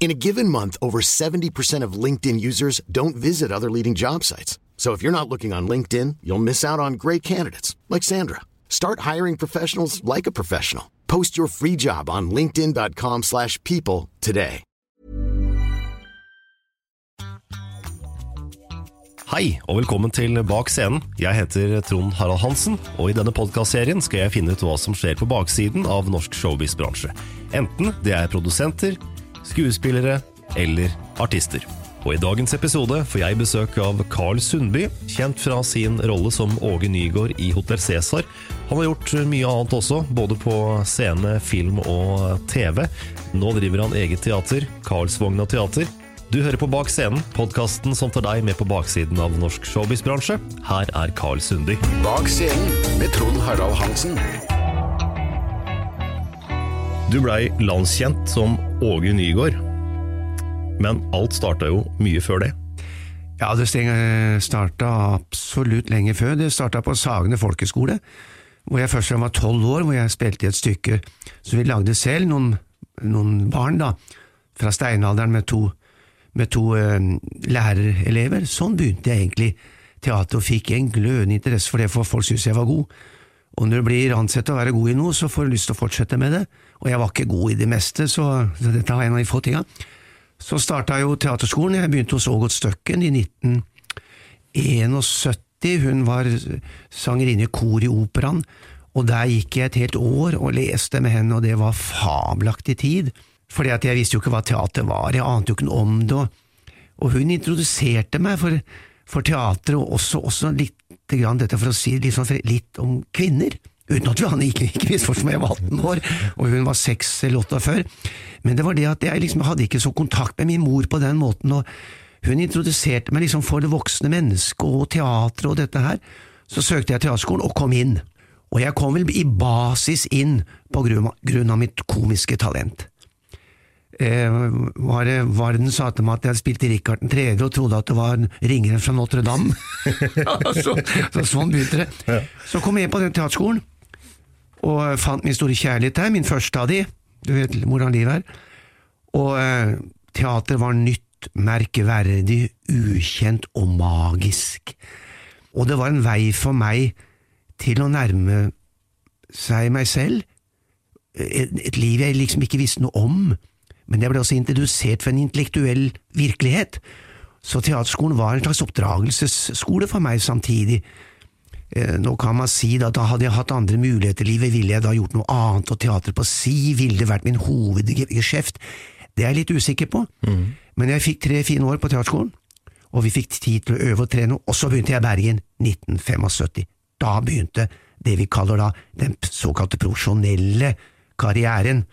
In a given month, over 70% of LinkedIn users don't visit other leading job sites. So if you're not looking on LinkedIn, you'll miss out on great candidates like Sandra. Start hiring professionals like a professional. Post your free job on linkedin.com/people today. Hei, og velkommen til Bak scenen. Jeg heter Trond Harald Hansen, og i denne podkastserien skal jeg finne ut hva som skjer på baksiden av norsk showbiz-bransje. Enten det er produsenter, skuespillere eller artister. Og i dagens episode får jeg besøk av Carl Sundby, kjent fra sin rolle som Åge Nygaard i Hotell Cæsar. Han har gjort mye annet også, både på scene, film og TV. Nå driver han eget teater, Karlsvogna teater. Du hører på Bak scenen, podkasten som tar deg med på baksiden av norsk showbiz-bransje. Her er Carl Sundby. Bak scenen med Trond Harald Hansen. Du blei landskjent som Åge Nygaard, men alt starta jo mye før det. Ja, det starta absolutt lenge før. Det starta på Sagene folkeskole, hvor jeg først var tolv år, hvor jeg spilte i et stykke som vi lagde selv, noen, noen barn da, fra steinalderen med to, med to uh, lærerelever. Sånn begynte jeg egentlig teater, og fikk en glødende interesse for det, for folk syntes jeg var god. Og når du blir ansett å være god i noe, så får du lyst til å fortsette med det. Og jeg var ikke god i det meste, så, dette var en av de få tinga. Så starta jo teaterskolen. Jeg begynte hos Ågot Støkken i 1971. Hun var sangerinne i kor i operaen, og der gikk jeg et helt år og leste med henne, og det var fabelaktig tid. Fordi jeg visste jo ikke hva teater var, jeg ante jo ikke noe om det. Og, hun introduserte meg for, for teater, og også, også litt dette for å si litt, sånn, litt om kvinner. Uten at vi ikke, ikke visste meg, jeg var 18 år, og hun var 6 eller 8 før. Men det var det at jeg liksom hadde ikke så kontakt med min mor på den måten, og hun introduserte meg liksom for det voksne mennesket og teatret og dette her. Så søkte jeg teaterskolen og kom inn. Og jeg kom vel i basis inn på grunn av mitt komiske talent. Eh, var, det, Varden sa til meg at jeg hadde spilt i Richard 3. og trodde at det var ringeren fra Notre-Dame? så, så, sånn begynte det. Så kom jeg inn på den teaterskolen, og fant min store kjærlighet der, min første av de. Du vet hvordan livet er. Og eh, teater var nytt, merkeverdig, ukjent og magisk. Og det var en vei for meg til å nærme seg meg selv, et, et liv jeg liksom ikke visste noe om men jeg ble også introdusert for en intellektuell virkelighet. Så teaterskolen var en slags oppdragelsesskole for meg samtidig. Eh, Nå kan man si at da hadde jeg hatt andre muligheter i livet, ville jeg da gjort noe annet, og teater på si ville det vært min hovedgeskjeft. Det er jeg litt usikker på, men jeg fikk tre fine år på teaterskolen, og vi fikk tid til å øve og trene, og så begynte jeg i Bergen 1975. Da begynte det vi kaller da den såkalte profesjonelle karrieren.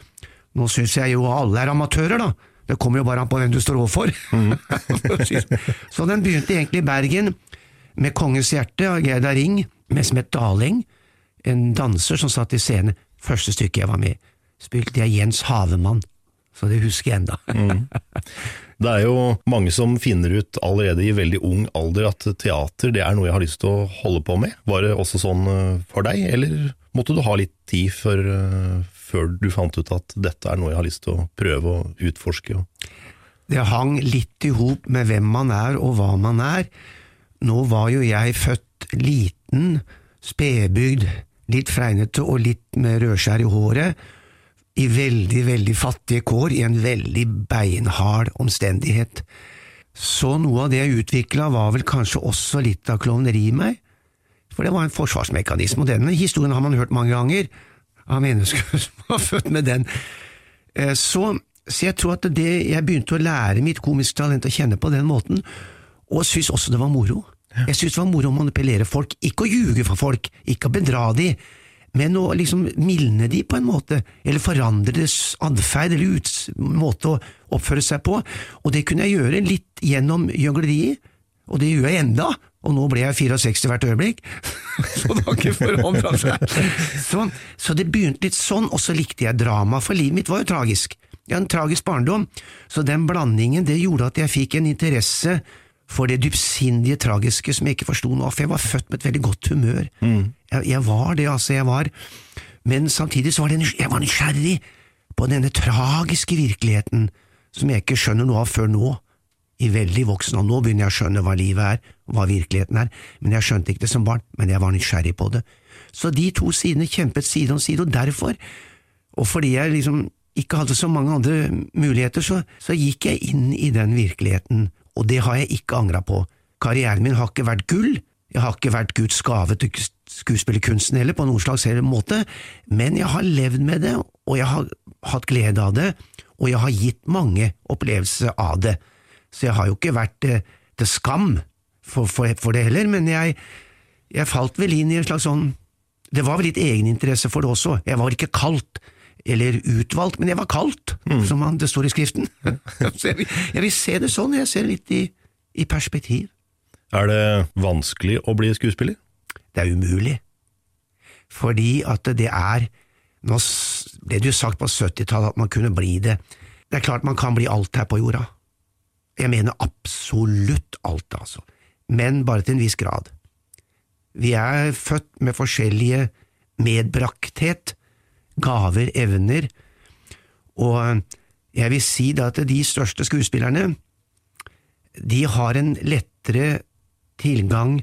Nå syns jeg jo alle er amatører, da. Det kommer jo bare an på hvem du står overfor. Si det. så den begynte egentlig i Bergen med Kongens hjerte av Gerda Ring, med Smet Daling, en danser som satt i scenen. Første stykket jeg var med i, spilte jeg Jens Havemann, så det husker jeg enda. Det er jo mange som finner ut allerede i veldig ung alder at teater det er noe jeg har lyst til å holde på med. Var det også sånn eh, for deg, eller måtte du ha litt tid før, eh, før du fant ut at dette er noe jeg har lyst til å prøve å utforske? Det hang litt i hop med hvem man er og hva man er. Nå var jo jeg født liten, spedbygd, litt fregnete og litt med rødskjær i håret, i veldig, veldig fattige kår, i en veldig beinhard omstendighet. Så noe av det jeg utvikla var vel kanskje også litt av klovneri i meg, for det var en forsvarsmekanisme, og den historien har man hørt mange ganger av mennesker som var født med den. Eh, Så, så jeg tror at det, jeg begynte å lære mitt komiske talent å kjenne på den måten, og syntes også det var moro. Jeg syntes det var moro å manipulere folk, ikke å ljuge for folk, ikke å bedra de, men å liksom mildne de på en måte, eller forandre deres atferd eller uts måte å oppføre seg på, og det kunne jeg gjøre litt gjennom gjøgleriet, og det gjør jeg enda, og nå ble jeg 64 hvert øyeblikk, så det har ikke forandra seg. Så, så det begynte litt sånn, og så likte jeg drama, for livet mitt var jo tragisk. Jeg har en tragisk barndom, så den blandingen det gjorde at jeg fikk en interesse for det dypsindige tragiske som jeg ikke forsto noe av, for jeg var født med et veldig godt humør. Jeg, jeg var det, altså, jeg var Men samtidig så var det, jeg var nysgjerrig på denne tragiske virkeligheten som jeg ikke skjønner noe av før nå, i veldig voksen alder. Nå begynner jeg å skjønne hva livet er, hva virkeligheten er, men jeg skjønte ikke det som barn, men jeg var nysgjerrig på det. Så de to sidene kjempet side om side, og derfor, og fordi jeg liksom ikke hadde så mange andre muligheter, så, så gikk jeg inn i den virkeligheten, og det har jeg ikke angra på. Karrieren min har ikke vært gull, jeg har ikke vært Guds gave til skuespillerkunsten heller, på noen slags måte, men jeg har levd med det, og jeg har hatt glede av det, og jeg har gitt mange opplevelser av det. Så jeg har jo ikke vært eh, til skam for, for, for det heller, men jeg, jeg falt vel inn i en slags sånn Det var vel litt egeninteresse for det også, jeg var ikke kalt eller utvalgt, men jeg var kalt, som han- det står i Skriften. Jeg, vil- jeg vil se det sånn, jeg ser det litt i, i perspektiv. Er det vanskelig å bli skuespiller? Det er umulig, fordi at det er Nå ble det jo sagt på 70-tallet at man kunne bli det. Det er klart man kan bli alt her på jorda. Jeg mener absolutt alt, altså, men bare til en viss grad. Vi er født med forskjellige medbrakthet, gaver, evner, og jeg vil si da at de største skuespillerne, de har en lettere tilgang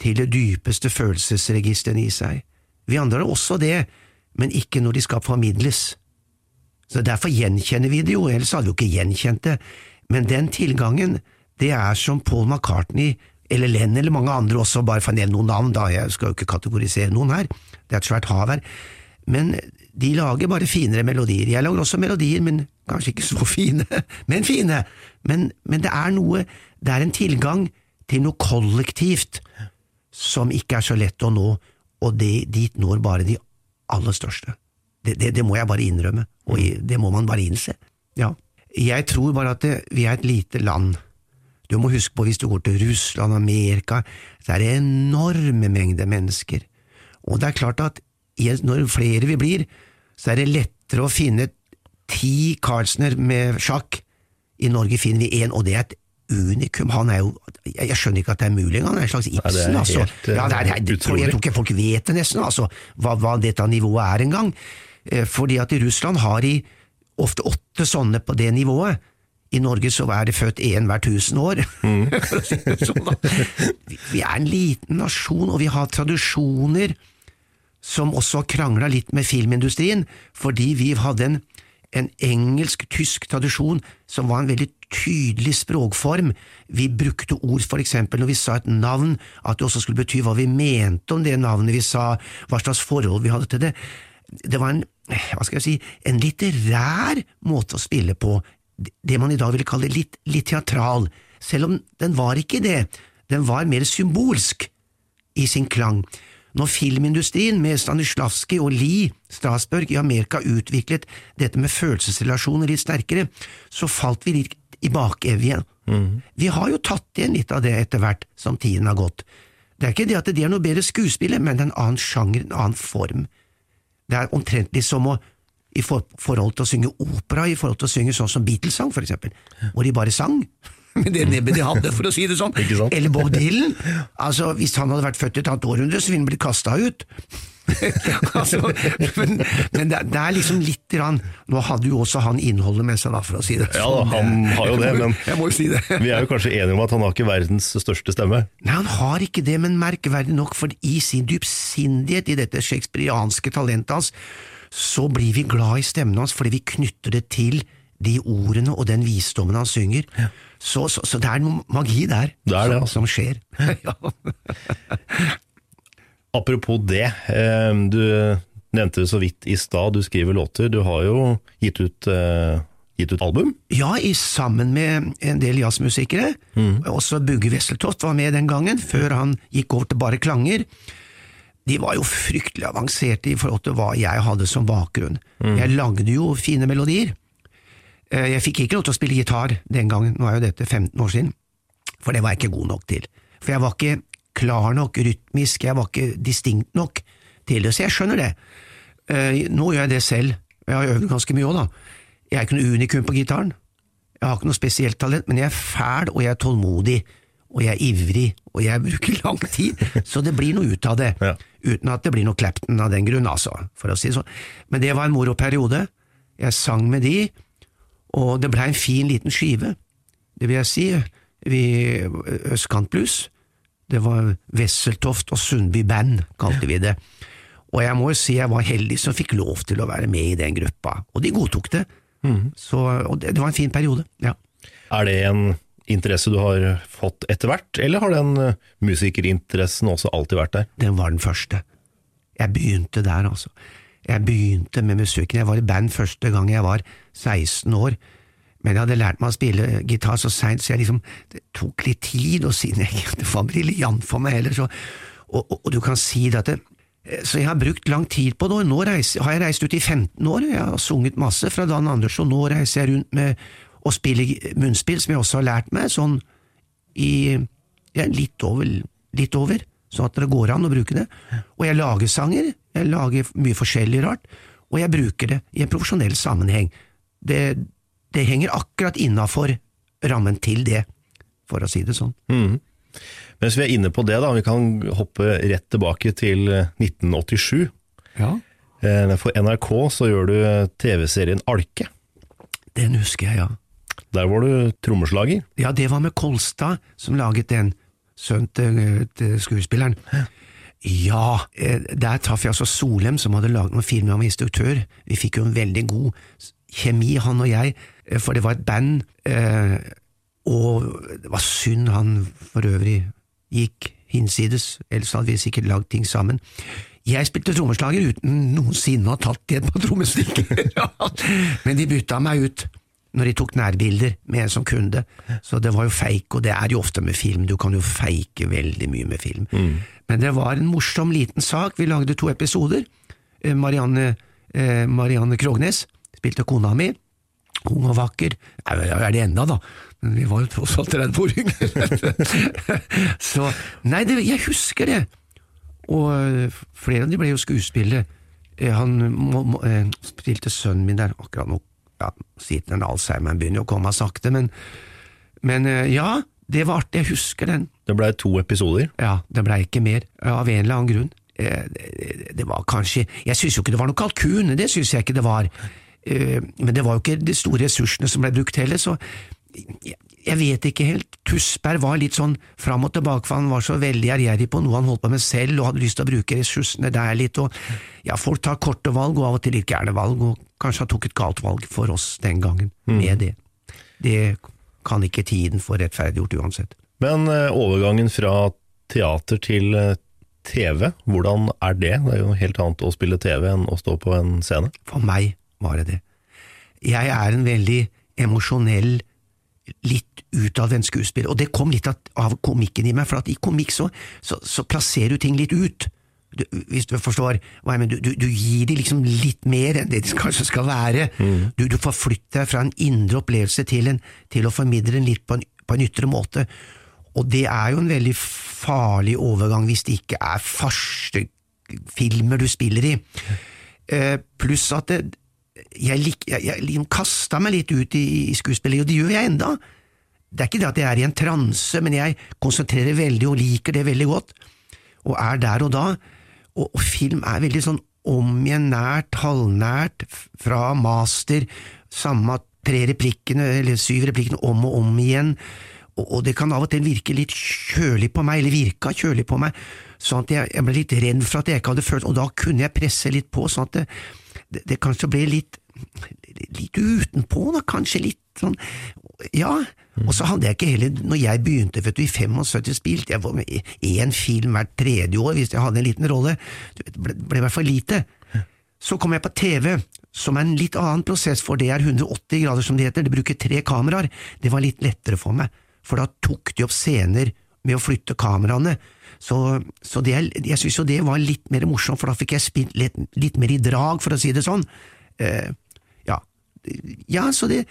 til det dypeste følelsesregisteret i seg. Vi andre har også det, men ikke når de skal formidles. Så Derfor gjenkjenner vi det jo, ellers hadde vi jo ikke gjenkjent det. Men den tilgangen, det er som Paul McCartney eller Len eller mange andre også, bare for å nevne noen navn, da, jeg skal jo ikke kategorisere noen her, det er et svært hav her, men de lager bare finere melodier. Jeg lager også melodier, men kanskje ikke så fine, men fine. Men, men det er noe, det er en tilgang til noe kollektivt som ikke er så lett å nå, og det, dit når bare de aller største. Det, det, det må jeg bare innrømme, og det må man bare innse. Ja. Jeg tror bare at vi er et lite land. Du må huske på hvis du går til Russland, Amerika, så er det enorme mengder mennesker. Og det er klart at når flere vi blir, så er det lettere å finne ti Carlsener med sjakk. I Norge finner vi én, og det er et unikum. Han er jo Jeg skjønner ikke at det er mulig engang. Han er en slags Ibsen, altså. helt, eh, Ja, er, det, utrolig. jeg tror ikke folk vet det nesten, altså, hva, hva dette nivået er engang. Eh, Fordi at i Russland har de ofte åtte sånne på det nivået. I Norge så er det født én hver tusen år. Det sånn, Vi er en liten nasjon, og vi har tradisjoner som også krangla litt med filmindustrien, fordi vi hadde en, en engelsk-tysk tradisjon som var en veldig tydelig språkform. Vi brukte ord for eksempel når vi sa et navn, at det også skulle bety hva vi mente om det navnet vi sa, hva slags forhold vi hadde til det. Det var en, hva skal jeg si, en litterær måte å spille på, det man i dag ville kalle litt, litt teatral, selv om den var ikke det, den var mer symbolsk i sin klang. Når filmindustrien med Stanislavskij og Lee Strasberg i Amerika utviklet dette med følelsesrelasjoner litt sterkere, så falt vi litt i bakevjen. igjen. Vi har jo tatt igjen litt av det etter hvert som tiden har gått. Det er ikke det at de er noe bedre skuespiller, men det er en annen sjanger, en annen form. Det er omtrentlig som å i forhold til å synge opera, i forhold til å synge sånn som Beatles sang, for eksempel, hvor de bare sang. Med det nebbet de hadde, for å si det sånn. Ikke sant? Eller Bob Dylan. Altså, Hvis han hadde vært født i et annet århundre, så ville han blitt kasta ut. altså, men men det, det er liksom litt rann. Nå hadde jo også han innholdet med seg, da, for å si det Ja da, han har jo det, men Jeg må jo si det. vi er jo kanskje enige om at han har ikke verdens største stemme. Nei, han har ikke det, men merkverdig nok, for i sin dypsindighet i dette shakespearianske talentet hans, så blir vi glad i stemmen hans fordi vi knytter det til de ordene og den visdommen han synger. Så, så, så det er noe magi der Det er det, som, altså. som skjer. Apropos det, eh, du nevnte det så vidt i stad, du skriver låter. Du har jo gitt ut, eh, gitt ut album. Ja, i, sammen med en del jazzmusikere. Også Bugge Wesseltoft var med den gangen, før han gikk over til bare klanger. De var jo fryktelig avanserte i forhold til hva jeg hadde som bakgrunn. Jeg lagde jo fine melodier. Eh, Jeg fikk ikke lov til å spille gitar den gangen, nå er jo dette 15 år siden, for det var jeg ikke god nok til. For jeg var ikke klar nok rytmisk, jeg var ikke distinkt nok til det, så jeg skjønner det. Eh, Nå gjør jeg det selv, jeg har øvd ganske mye òg, da. Jeg er ikke noe unikum på gitaren. Jeg har ikke noe spesielt talent, men jeg er fæl, og jeg er tålmodig, og jeg er ivrig, og jeg bruker lang tid, så det blir noe ut av det. Ja. Uten at det blir noe Clapton av den grunn, altså, for å si det sånn. Men det var en moro periode. Jeg sang med de, og det blei en fin liten skive. Det vil jeg si. Vi Østkantblues. Det var Wesseltoft og Sundby Band, kalte vi det. Og jeg må jo si jeg var heldig som fikk lov til å være med i den gruppa, og de godtok det. Så, og det, det var en fin periode, ja. Er det en interesse du har fått etter hvert, eller har den eh, musikerinteressen også alltid vært der? Den var den første. Jeg begynte der, altså. Jeg begynte med musikken. Jeg var i band første gang jeg var 16 år, men jeg hadde lært meg å spille gitar så seint, så jeg liksom, det tok litt tid, og siden jeg ikke var briljant for meg heller, så og, og, og du kan si det at det, så jeg har brukt lang tid på det, og nå reiser, har jeg reist ut i 15 år, jeg har sunget masse fra Dan Anders, og nå reiser jeg rundt med å spille munnspill, som jeg også har lært meg, sånn i ja, litt over, litt over, sånn at det går an å bruke det. Og jeg lager sanger, jeg lager mye forskjellig rart, og jeg bruker det i en profesjonell sammenheng. Det, det henger akkurat innafor rammen til det, for å si det sånn. Mens vi er inne på det, da, vi kan hoppe rett tilbake til eh, 1987. Ja. Eh, For NRK så gjør du eh, TV-serien Alke. Den husker jeg, ja. Der var du trommeslager. Ja, det var med Kolstad som laget den, sønnen til skuespilleren. Ja, eh, der traff jeg altså Solem, som hadde laget noen filmer om instruktør. Vi fikk jo en veldig god kjemi, han og jeg, eh, for det var et band, eh, og det var synd han for øvrig gikk hinsides, ellers hadde vi sikkert lagd ting sammen. Jeg spilte trommeslager uten noensinne å ha tatt i et par trommestikker, men de bytta meg ut når de tok nærbilder med en som kunde. Så det var jo feik, og det er jo ofte med film, du kan jo feike veldig mye med film. Men det var en morsom liten sak, vi lagde to episoder. Eh, Marianne, eh, Marianne Krognes spilte kona mi, ung og vakker, Nei, ja, er det enda da, men vi var jo tross alt 30 år yngre. Så, nei, det, jeg husker det. Og eh, flere av de ble jo skuespillere. Han må, må, spilte sønnen min der akkurat nå. Ja, sitter den Alzheimeren begynner jo å komme sakte, men, men ja, det var artig. Jeg husker den. Det blei to episoder. Ja, det blei ikke mer, av en eller annen grunn. Eh, Det, var kanskje Jeg syns jo ikke det var noe kalkun, det syns jeg ikke det var. Eh, Men det var jo ikke de store ressursene som ble brukt heller, så jeg, jeg vet ikke helt. Tusberg var litt sånn fram og tilbake, for han var så veldig ærgjerrig på noe han holdt på med selv, og hadde lyst til å bruke ressursene der litt, og ja, folk tar korte valg, og av og til litt gærne valg, og kanskje han tok et galt valg for oss den gangen, med det. Det kan ikke tiden få rettferdiggjort uansett. Men eh, overgangen fra teater til eh, TV, hvordan er det? Det er jo helt annet å spille TV enn å stå på en scene. For meg var det det. Jeg er en veldig emosjonell, litt utadvendt skuespiller, og det kom litt av, komikken i meg, for at i komikk så, så, så plasserer du ting litt ut. Du, hvis du forstår hva jeg mener, du, du, gir dem liksom litt mer enn det det kanskje skal være. Du, du forflytter deg fra en indre opplevelse til, en, til å formidle den litt på en, på en ytre måte. Og det er jo en veldig farlig overgang hvis det ikke er faste filmer du spiller i. Eh, pluss at det, jeg, lik, jeg, jeg liksom kasta meg litt ut i, i skuespillet, og det gjør jeg enda. Det er ikke det at jeg er i en transe, men jeg konsentrerer veldig og liker det veldig godt, og er der og da. Og, og film er veldig sånn om igjen nært, halvnært, fra master, samme tre replikkene, eller syv replikkene om og om igjen, og, og det kan av og til virke litt kjølig på meg, eller virka kjølig på meg, sånn at jeg, jeg ble litt redd for at jeg ikke hadde følt, og da kunne jeg presse litt på, sånn at det, det, det kanskje ble litt, litt utenpå, da, kanskje litt sånn, ja. Og så hadde jeg ikke heller, når jeg begynte vet du, i 75, spilte jeg var med i én film hvert tredje år hvis jeg hadde en liten rolle, det ble, ble fall lite. Så kom jeg på TV, som er en litt annen prosess, for det er 180 grader som det heter, det bruker tre kameraer, det var litt lettere for meg, for da tok de opp scener med å flytte kameraene, så, så det, jeg synes jo det var litt mer morsomt, for da fikk jeg spilt litt, litt mer i drag, for å si det sånn. Eh, ja. så det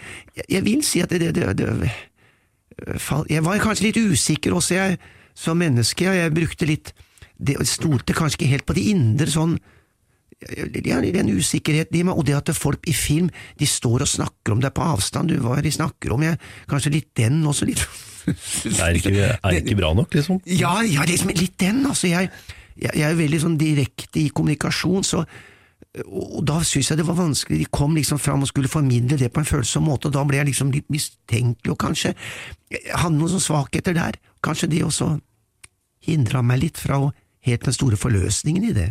Jeg, vil si at det, det, det, Jeg var kanskje litt usikker også, jeg, som menneske, og jeg brukte litt det, Stolte kanskje ikke helt på det indre, sånn ja, den usikkerheten i meg, og det at folk i film de står og snakker om deg på avstand, du, hva er det de snakker om, jeg, kanskje litt den også, litt Er ikke, er ikke bra nok, liksom? ja, ja, liksom litt den, altså. Jeg, jeg, jeg er veldig sånn direkte i kommunikasjon, så og, da syntes jeg det var vanskelig. De kom liksom fram og skulle formidle det på en følsom måte, og da ble jeg liksom litt mistenkelig, og kanskje jeg hadde noen svakheter der. Kanskje det også hindra meg litt fra å helt den store forløsningen i det.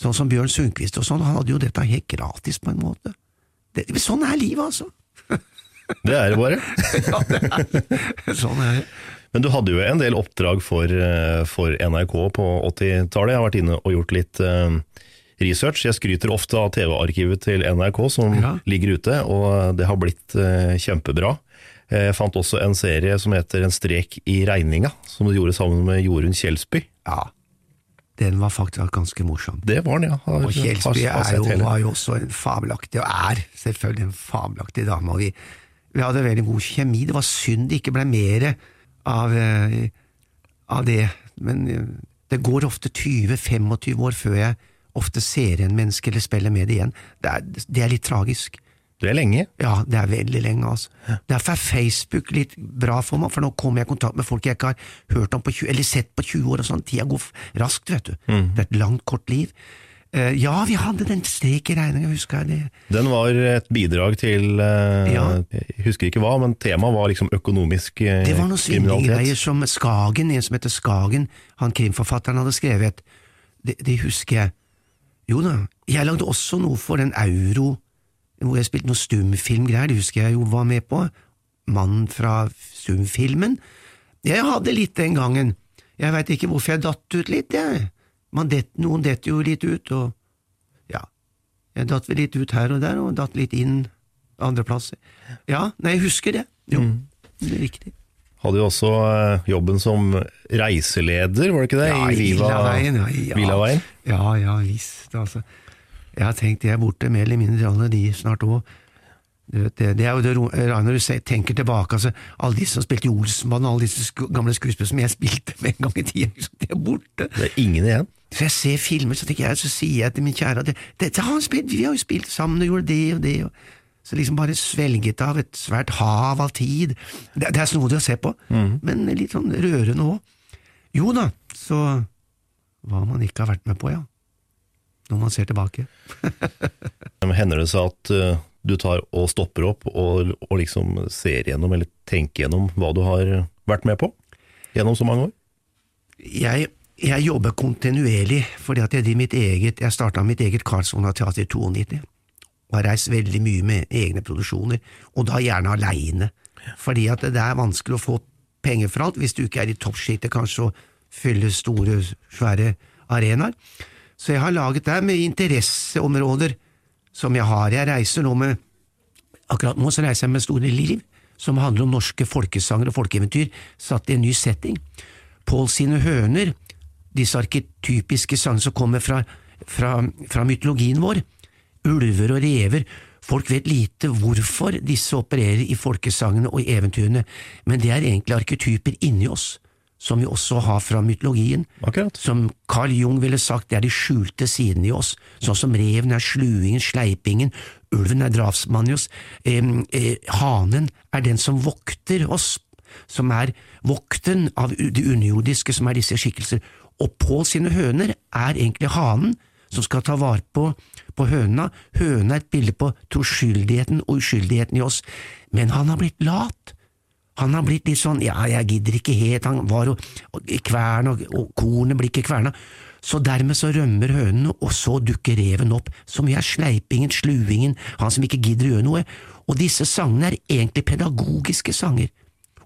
Sånn som Bjørn Sundquist og sånn, han hadde jo dette helt gratis på en måte. Det, sånn er livet, altså. Det er det bare. sånn er det. Men du hadde jo en del oppdrag for, eh, for NRK på 80-tallet. Jeg har vært inne og gjort litt eh, research. Jeg skryter ofte av TV-arkivet til NRK som Ja. ligger ute, og det har blitt eh, kjempebra. Jeg fant også en serie som heter En strek i regninga, som du gjorde sammen med Jorunn Kjelsby. Ja, den var faktisk ganske morsom. Det var den, ja. Har, Og Kjelsby har- har er jo, var jo også en fabelaktig, og er selvfølgelig en fabelaktig dame. og vi, vi hadde veldig god kjemi. Det var synd det ikke ble mer av, eh, av det. Men eh, det går ofte 20-25 år før jeg ofte ser en menneske eller spiller med det igjen. Det er, det er litt tragisk. Det er lenge. Ja, det er veldig lenge, altså. Derfor er Facebook litt bra for meg, for nå kommer jeg i kontakt med folk jeg ikke har hørt om på 20, eller sett på 20 år og sånn. Tida går raskt, vet du. Mm. Det er et langt, kort liv. Uh, ja, vi hadde den strek i regninga, husker jeg det. Den var et bidrag til uh, Ja. Jeg husker ikke hva, men temaet var liksom økonomisk uh, Det var noen svindlinggreier som Skagen, en som heter Skagen, han krimforfatteren hadde skrevet. Det, det husker jeg. Jo da, jeg lagde også noe for den euro, hvor jeg spilte noe stumfilmgreier, det husker jeg jo var med på. Mannen fra stumfilmen. Jeg hadde litt den gangen. Jeg veit ikke hvorfor jeg datt ut litt, jeg. Man det, noen detter jo litt ut, og ja, jeg datt vel litt ut her og der, og datt litt inn andre plasser. Ja, nei, jeg husker det. Jo, det er riktig. Hadde jo også eh, jobben som reiseleder, var det ikke det? Ja, i Villaveien. Ja, ja. Villaveien. Ja, ja visst. Altså. Jeg har tenkt jeg er borte mer eller mindre alle de snart òg. Det, det er jo det når du tenker tilbake, altså, alle disse som spilte i Olsenbanen, alle disse sku, gamle skuespillerne som jeg spilte med en gang i tida, liksom, de er borte. Det er ingen igjen. Så jeg ser filmer, så tenker jeg, så sier jeg til min kjære at det, dette har han spilt, vi har jo spilt sammen og gjorde det og det. Og, så liksom bare svelget av et svært hav av tid. Det, det er snodig å se på, men litt sånn rørende òg. Jo da, så hva man ikke har vært med på, ja. Når man ser tilbake. Hender det seg at uh, du tar og stopper opp og, og liksom ser gjennom, eller tenker gjennom hva du har vært med på gjennom så mange år? Jeg, jeg jobber kontinuerlig, fordi at jeg mitt eget Jeg starta mitt eget Karlsvogna teater i 92. har reist veldig mye med egne produksjoner, og da gjerne aleine, fordi at det er vanskelig å få penger for alt hvis du ikke er i toppsjiktet kanskje og fyller store, svære arenaer. Så jeg har laget det med interesseområder som jeg har. Jeg reiser nå med Akkurat nå så reiser jeg med Store Liv, som handler om norske folkesanger og folkeeventyr satt i en ny setting. Pål sine høner, disse arketypiske sangene som kommer fra, fra, fra mytologien vår, ulver og rever, Folk vet lite hvorfor disse opererer i folkesangene og i eventyrene, men det er egentlig arketyper inni oss, som vi også har fra mytologien. Akkurat. Som Carl Jung ville sagt, det er de skjulte sidene i oss, sånn som reven er sluingen, sleipingen, ulven er drapsmannen i oss, eh, eh, hanen er den som vokter oss, som er vokten av det underjordiske, som er disse skikkelser, og Pål sine høner er egentlig hanen, som skal ta vare på, på høna. Høna er et bilde på troskyldigheten og uskyldigheten i oss, men han har blitt lat. Han har blitt litt sånn ja, jeg gidder ikke helt, han var og, og kvern, og, og kornet blir ikke kverna. Så dermed så rømmer hønene, og så dukker reven opp, som jo er sleipingen, sluingen, han som ikke gidder å gjøre noe. Og disse sangene er egentlig pedagogiske sanger.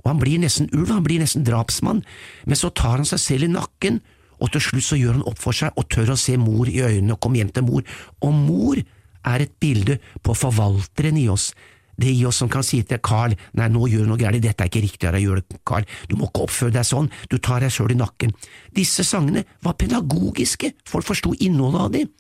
Og han blir nesten ulv, han blir nesten drapsmann, men så tar han seg selv i nakken og til slutt så gjør han opp for seg og tør å se mor i øynene og komme hjem til mor, og mor er et bilde på forvalteren i oss, det i oss som kan si til Carl, nei, nå gjør du noe galt, dette er ikke riktig av deg å gjøre Carl, du må ikke oppføre deg sånn, du tar deg sjøl i nakken. Disse sangene var pedagogiske, folk forsto innholdet av dem.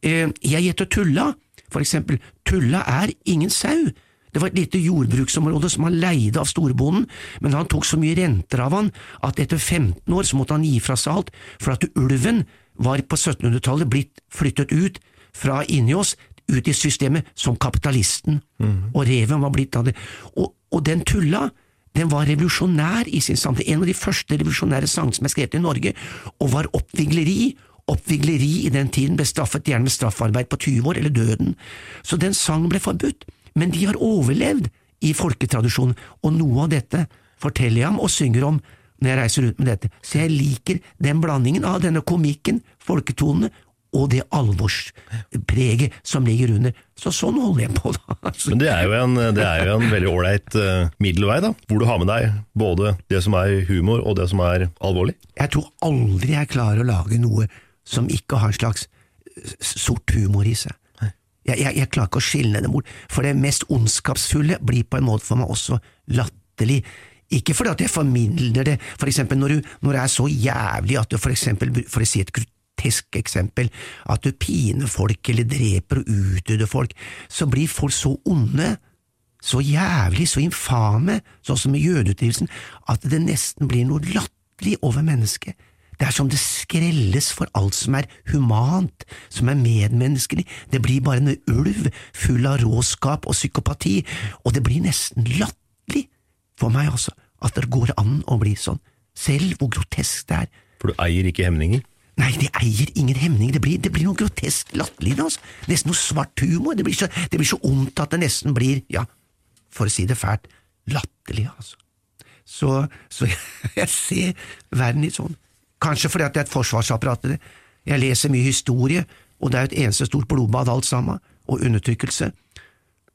Eh, jeg gjetter Tulla, for eksempel, Tulla er ingen sau. Det var et lite jordbruksområde som han leide av storbonden, men han tok så mye renter av han at etter 15 år så måtte han gi fra seg alt, for at ulven var på 1700-tallet blitt flyttet ut fra inni oss, ut i systemet, som kapitalisten, mm. og reven var blitt av det. Og, og den tulla, den var revolusjonær i sin samtid, en av de første revolusjonære sangene som er skrevet i Norge, og var oppvigleri. Oppvigleri i den tiden ble straffet gjerne med straffarbeid på 20 år eller døden, så den sangen ble forbudt men de har overlevd i folketradisjonen, og noe av dette forteller jeg om og synger om når jeg reiser rundt med dette, så jeg liker den blandingen av denne komikken, folketonene, og det alvorspreget som ligger under. Så sånn holder jeg på, da. Men det er jo en, er jo en veldig ålreit uh, middelvei, da, hvor du har med deg både det som er humor og det som er alvorlig? Jeg tror aldri jeg klarer å lage noe som ikke har en slags sort humor i seg. Jeg, jeg, jeg, klarer ikke å skille dem bort, for det mest ondskapsfulle blir på en måte for meg også latterlig. Ikke fordi at jeg formidler det, for eksempel når, du, når det er så jævlig at du for eksempel, for å si et grotesk eksempel, at du piner folk eller dreper og utdøder folk, så blir folk så onde, så jævlig, så infame, sånn som med jødeutdrivelsen, at det nesten blir noe latterlig over mennesket. Det er som det skrelles for alt som er humant, som er medmenneskelig, det blir bare en ulv full av råskap og psykopati, og det blir nesten latterlig for meg også, at det går an å bli sånn, selv hvor grotesk det er. For du eier ikke hemninger? Nei, det eier ingen hemninger, det blir, det blir noe grotesk latterlig, altså. nesten noe svart humor, det blir, så, det blir så ondt at det nesten blir, ja, for å si det fælt, latterlig, altså. Så, så jeg, jeg ser verden litt sånn. Kanskje fordi at det er et forsvarsapparat i det. Jeg leser mye historie, og det er et eneste stort blodbad alt sammen, og undertrykkelse.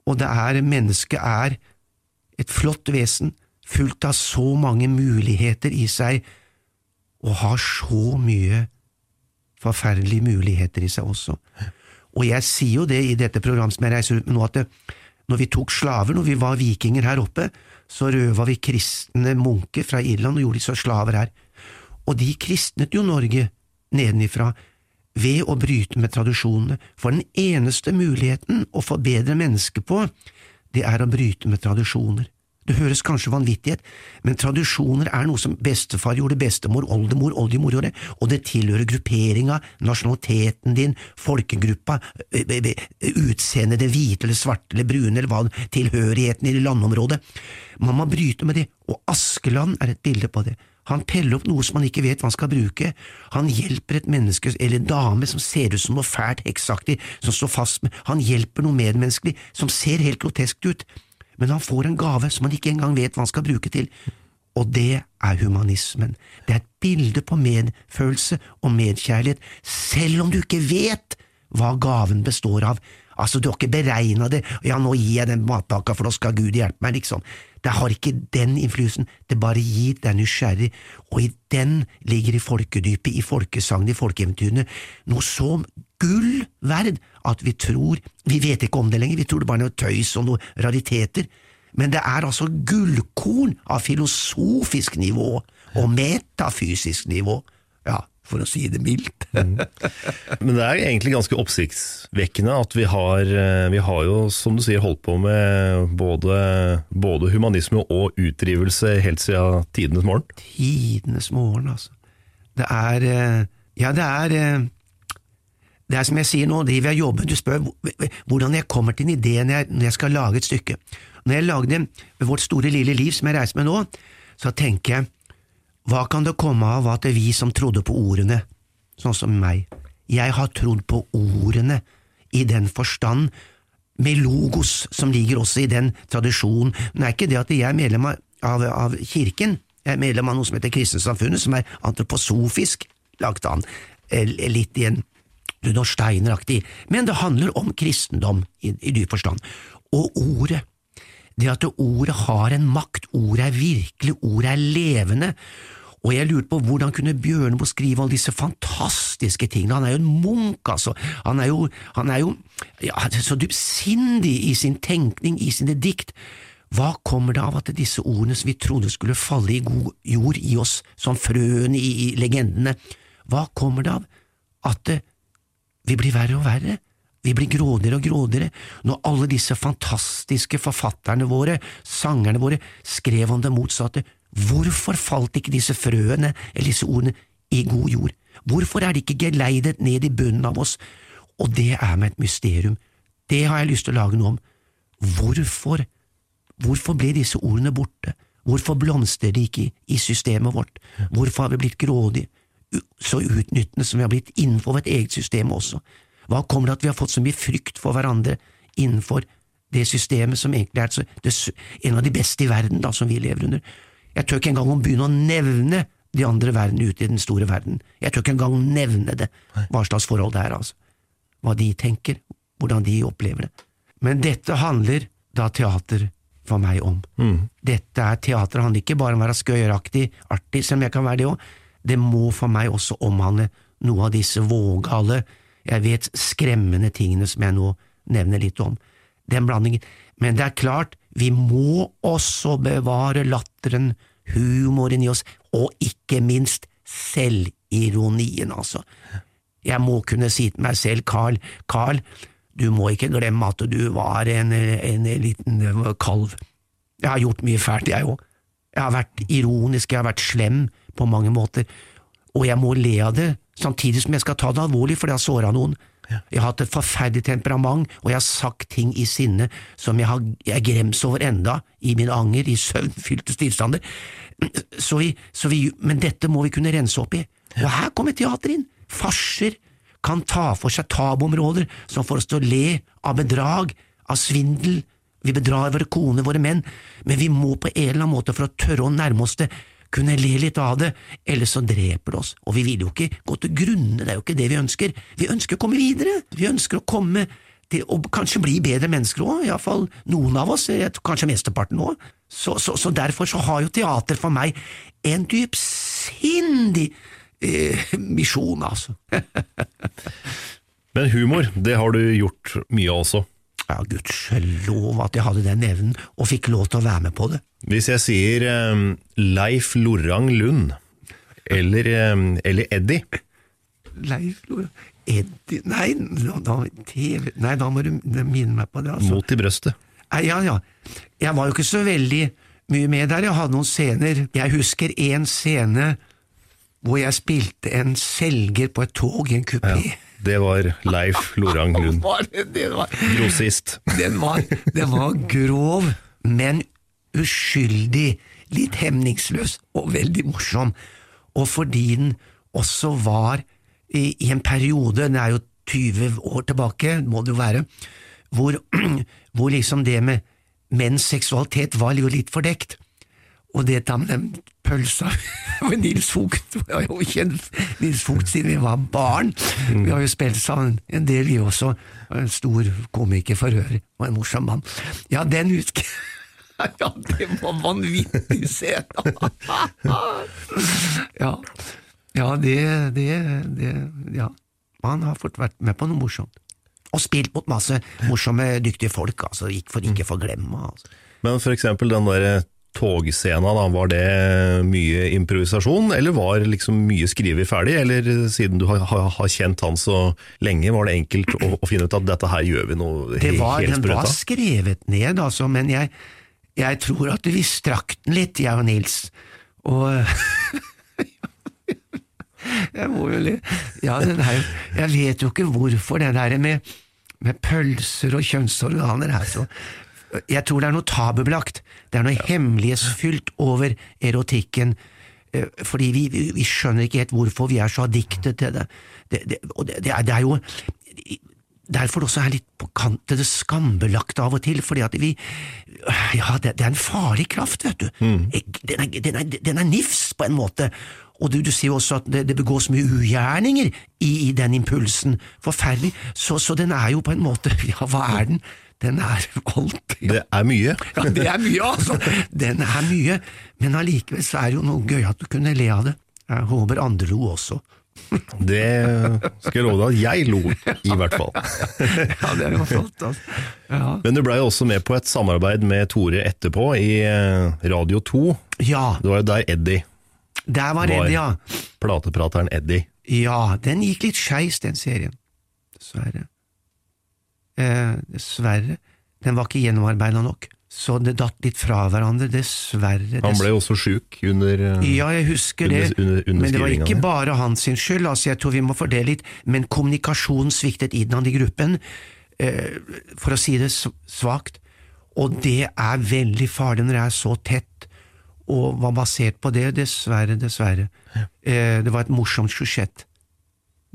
Og det er mennesket er et flott vesen, fullt av så mange muligheter i seg, og har så mye forferdelige muligheter i seg også. Og jeg sier jo det i dette programmet som jeg reiser ut med nå, at det, når vi tok slaver, når vi var vikinger her oppe, så røva vi kristne munker fra Irland og gjorde de så slaver her og de kristnet jo Norge nedenifra ved å bryte med tradisjonene, for den eneste muligheten å forbedre mennesket på, det er å bryte med tradisjoner. Det høres kanskje vanvittighet, men tradisjoner er noe som bestefar gjorde, bestemor, oldemor, oldemor gjorde, og det tilhører grupperinga, nasjonaliteten din, folkegruppa, utseendet, det hvite eller svarte eller brune eller hva, tilhørigheten i landområdet. Man må bryte med det, og Askeland er et bilde på det. Han peller opp noe som han ikke vet hva han skal bruke. Han hjelper et menneske eller en dame som ser ut som noe fælt heksaktig, som står fast med… Han hjelper noe medmenneskelig som ser helt grotesk ut, men han får en gave som han ikke engang vet hva han skal bruke til. Og det er humanismen. Det er et bilde på medfølelse og medkjærlighet, selv om du ikke vet hva gaven består av. Altså, du har ikke beregna det, ja, nå gir jeg den matpakka, for nå skal Gud hjelpe meg, liksom. Det har ikke den innflytelsen, det bare gir deg nysgjerrig, og i den ligger i folkedypet, i folkesagnet, i folkeeventyrene, noe så gull verd at vi tror, vi vet ikke om det lenger, vi tror det bare er noe tøys og noen rariteter, men det er altså gullkorn av filosofisk nivå og metafysisk nivå, ja, for å si det mildt. Men det er egentlig ganske oppsiktsvekkende at vi har, eh, vi har jo, som du sier, holdt på med både, både humanisme og utdrivelse helt siden tidenes morgen. Tidenes morgen, altså. Det er eh, Ja, det er eh, Det er som jeg sier nå, driver jeg jobbet, Du spør hvordan jeg kommer til en idé når jeg, når jeg skal lage et stykke. Når jeg lagde Vårt store lille liv, som jeg reiser med nå, så tenker jeg hva kan det komme av at det er vi som trodde på ordene, sånn som meg, jeg har trodd på ordene i den forstand, med logos som ligger også i den tradisjonen, men det er ikke det at jeg er medlem av, av kirken, jeg er medlem av noe som heter Kristensamfunnet, som er antroposofisk lagt an, eh, litt i en Rudolf Steiner-aktig, men det handler om kristendom i, i dyp forstand, og ordet det at ordet har en makt, ordet er virkelig, ordet er levende, og jeg lurte på hvordan kunne Bjørneboe skrive alle disse fantastiske tingene, han er jo en munk, altså, han er jo, han er jo ja, så dypsindig i sin tenkning, i sine dikt. Hva kommer det av at disse ordene som vi trodde skulle falle i god jord i oss, som frøene i, i legendene, hva kommer det av at det, vi blir verre og verre? Vi blir grådigere og grådigere når alle disse fantastiske forfatterne våre, sangerne våre, skrev om det motsatte. Hvorfor falt ikke disse frøene eller disse ordene i god jord? Hvorfor er de ikke geleidet ned i bunnen av oss? Og det er med et mysterium. Det har jeg lyst til å lage noe om. Hvorfor? Hvorfor ble disse ordene borte? Hvorfor blomstrer de ikke i systemet vårt? Hvorfor har vi blitt grådige, så utnyttende som vi har blitt innenfor vårt eget system også? Hva kommer det at vi har fått så mye frykt for hverandre innenfor det systemet som egentlig er en av de beste i verden, da, som vi lever under? Jeg tør ikke engang å begynne å nevne de andre verden ute i den store verden. Jeg tør ikke engang nevne det, hva slags forhold det er, altså. Hva de tenker, hvordan de opplever det. Men dette handler da teater for meg om. Mm. Dette er teater, handler ikke bare om å være skøyeraktig, artig, selv om jeg kan være det òg. Det må for meg også omhandle noe av disse vågale, jeg vet skremmende tingene som jeg nå nevner litt om. Den blandingen. Men det er klart, vi må også bevare latteren, humoren i oss, og ikke minst selvironien, altså. Jeg må kunne si til meg selv, Carl, Carl, du må ikke glemme at du var en, en liten kalv. Jeg har gjort mye fælt, jeg òg. Jeg har vært ironisk, jeg har vært slem på mange måter, og jeg må le av det, samtidig som jeg skal ta det alvorlig for jeg har såra noen. Jeg har hatt et forferdelig temperament, og jeg har sagt ting i sinne som jeg, har, jeg grems over enda, i min anger, i søvnfylte tilstander. Så vi, så vi, men dette må vi kunne rense opp i, og her kommer teater inn. Farser kan ta for seg tabuområder som får oss til å le av bedrag, av svindel, vi bedrar våre koner, våre menn, men vi må på en eller annen måte, for å tørre å nærme oss det, kunne le litt av det, ellers så dreper det oss, og vi vil jo ikke gå til grunne, det er jo ikke det vi ønsker, vi ønsker å komme videre, vi ønsker å komme til å kanskje bli bedre mennesker òg, iallfall noen av oss, kanskje mesteparten òg, så, så, så, derfor så har jo teater for meg en dypsindig eh, misjon, altså. Men humor, det har du gjort mye av også. Ja, gudskjelov at jeg hadde den evnen, og fikk lov til å være med på det. Hvis jeg sier um, Leif Lorang Lund, eller, um, eller Eddie Leif Lorang Eddie Nei, da, TV, nei, da må du minne meg på det. Altså. Mot i brøstet. Ja, ja. Jeg var jo ikke så veldig mye med der. Jeg hadde noen scener. Jeg husker en scene hvor jeg spilte en selger på et tog i en kupé. Ja. Det var Leif Lorang Lund. Grossist. Den var, den var grov, men uskyldig, litt hemningsløs og veldig morsom. Og fordi den også var i, i en periode, den er jo 20 år tilbake, må det jo være, hvor, hvor liksom det med menns seksualitet var jo litt fordekt. Og det tar med den pølsa med Nils Vogt Vi har jo kjent Nils Vogt siden vi var barn. Vi har jo spilt sammen en del, vi også. En stor komiker for øvrig, og en morsom mann. Ja, den jeg. Ja, det var vanvittig sent! ja. ja, det, det, det Ja. Han har fått vært med på noe morsomt. Og spilt mot masse morsomme, dyktige folk, altså. Ikke for ikke å glemme. Altså. Men for eksempel den der togscena, da, var det mye improvisasjon, eller var liksom mye skrevet ferdig? Eller siden du har, har, kjent han så lenge, var det enkelt å, å, finne ut at dette her gjør vi noe det var, helt sprøtt Den var skrevet ned, altså, men jeg, jeg tror at vi strakk den litt, jeg og Nils. Og Jeg må jo le Ja, den er jo Jeg vet jo ikke hvorfor det der med, med pølser og kjønnsorganer er så Jeg tror det er noe tabubelagt. Det er noe ja. hemmelighetsfylt over erotikken. Eh, fordi vi, vi, skjønner ikke helt hvorfor vi er så addiktet til det. Det, det, det, det er, er jo derfor det også er litt på kant til det skambelagte av og til, fordi at vi Ja, det, det er en farlig kraft, vet du. Mm. Den, er, den, er, den, er, nifs, på en måte. Og du, du sier jo også at det, det, begås mye ugjerninger i, i den impulsen. Forferdelig. Så, så, den er jo på en måte Ja, hva er den? Den er alt. Ja. Det er mye? ja, det er mye, altså. Den er mye. Men allikevel så er det jo noe gøy at du kunne le av det. Jeg håper andre lo også. Det skal jeg love deg at jeg lo, i hvert fall. ja, det er jo flott. Altså. Ja. Men du blei også med på et samarbeid med Tore etterpå, i eh, Radio 2. Ja. Det var jo der Eddie Der var Eddie, ja. Plateprateren Eddie. Ja, den gikk litt skeis, den serien. Dessverre. Eh, dessverre. Den var ikke gjennomarbeida nok. Så det datt litt fra hverandre, dessverre. Han ble jo også sjuk under eh, Ja, jeg husker det, under, under men det var ikke bare hans skyld, altså jeg tror vi må fordele litt, men kommunikasjonen sviktet innad i gruppen, eh, for å si det svakt, og det er veldig farlig når det er så tett, og var basert på det, dessverre, dessverre. Eh, det var et morsomt sjusjett,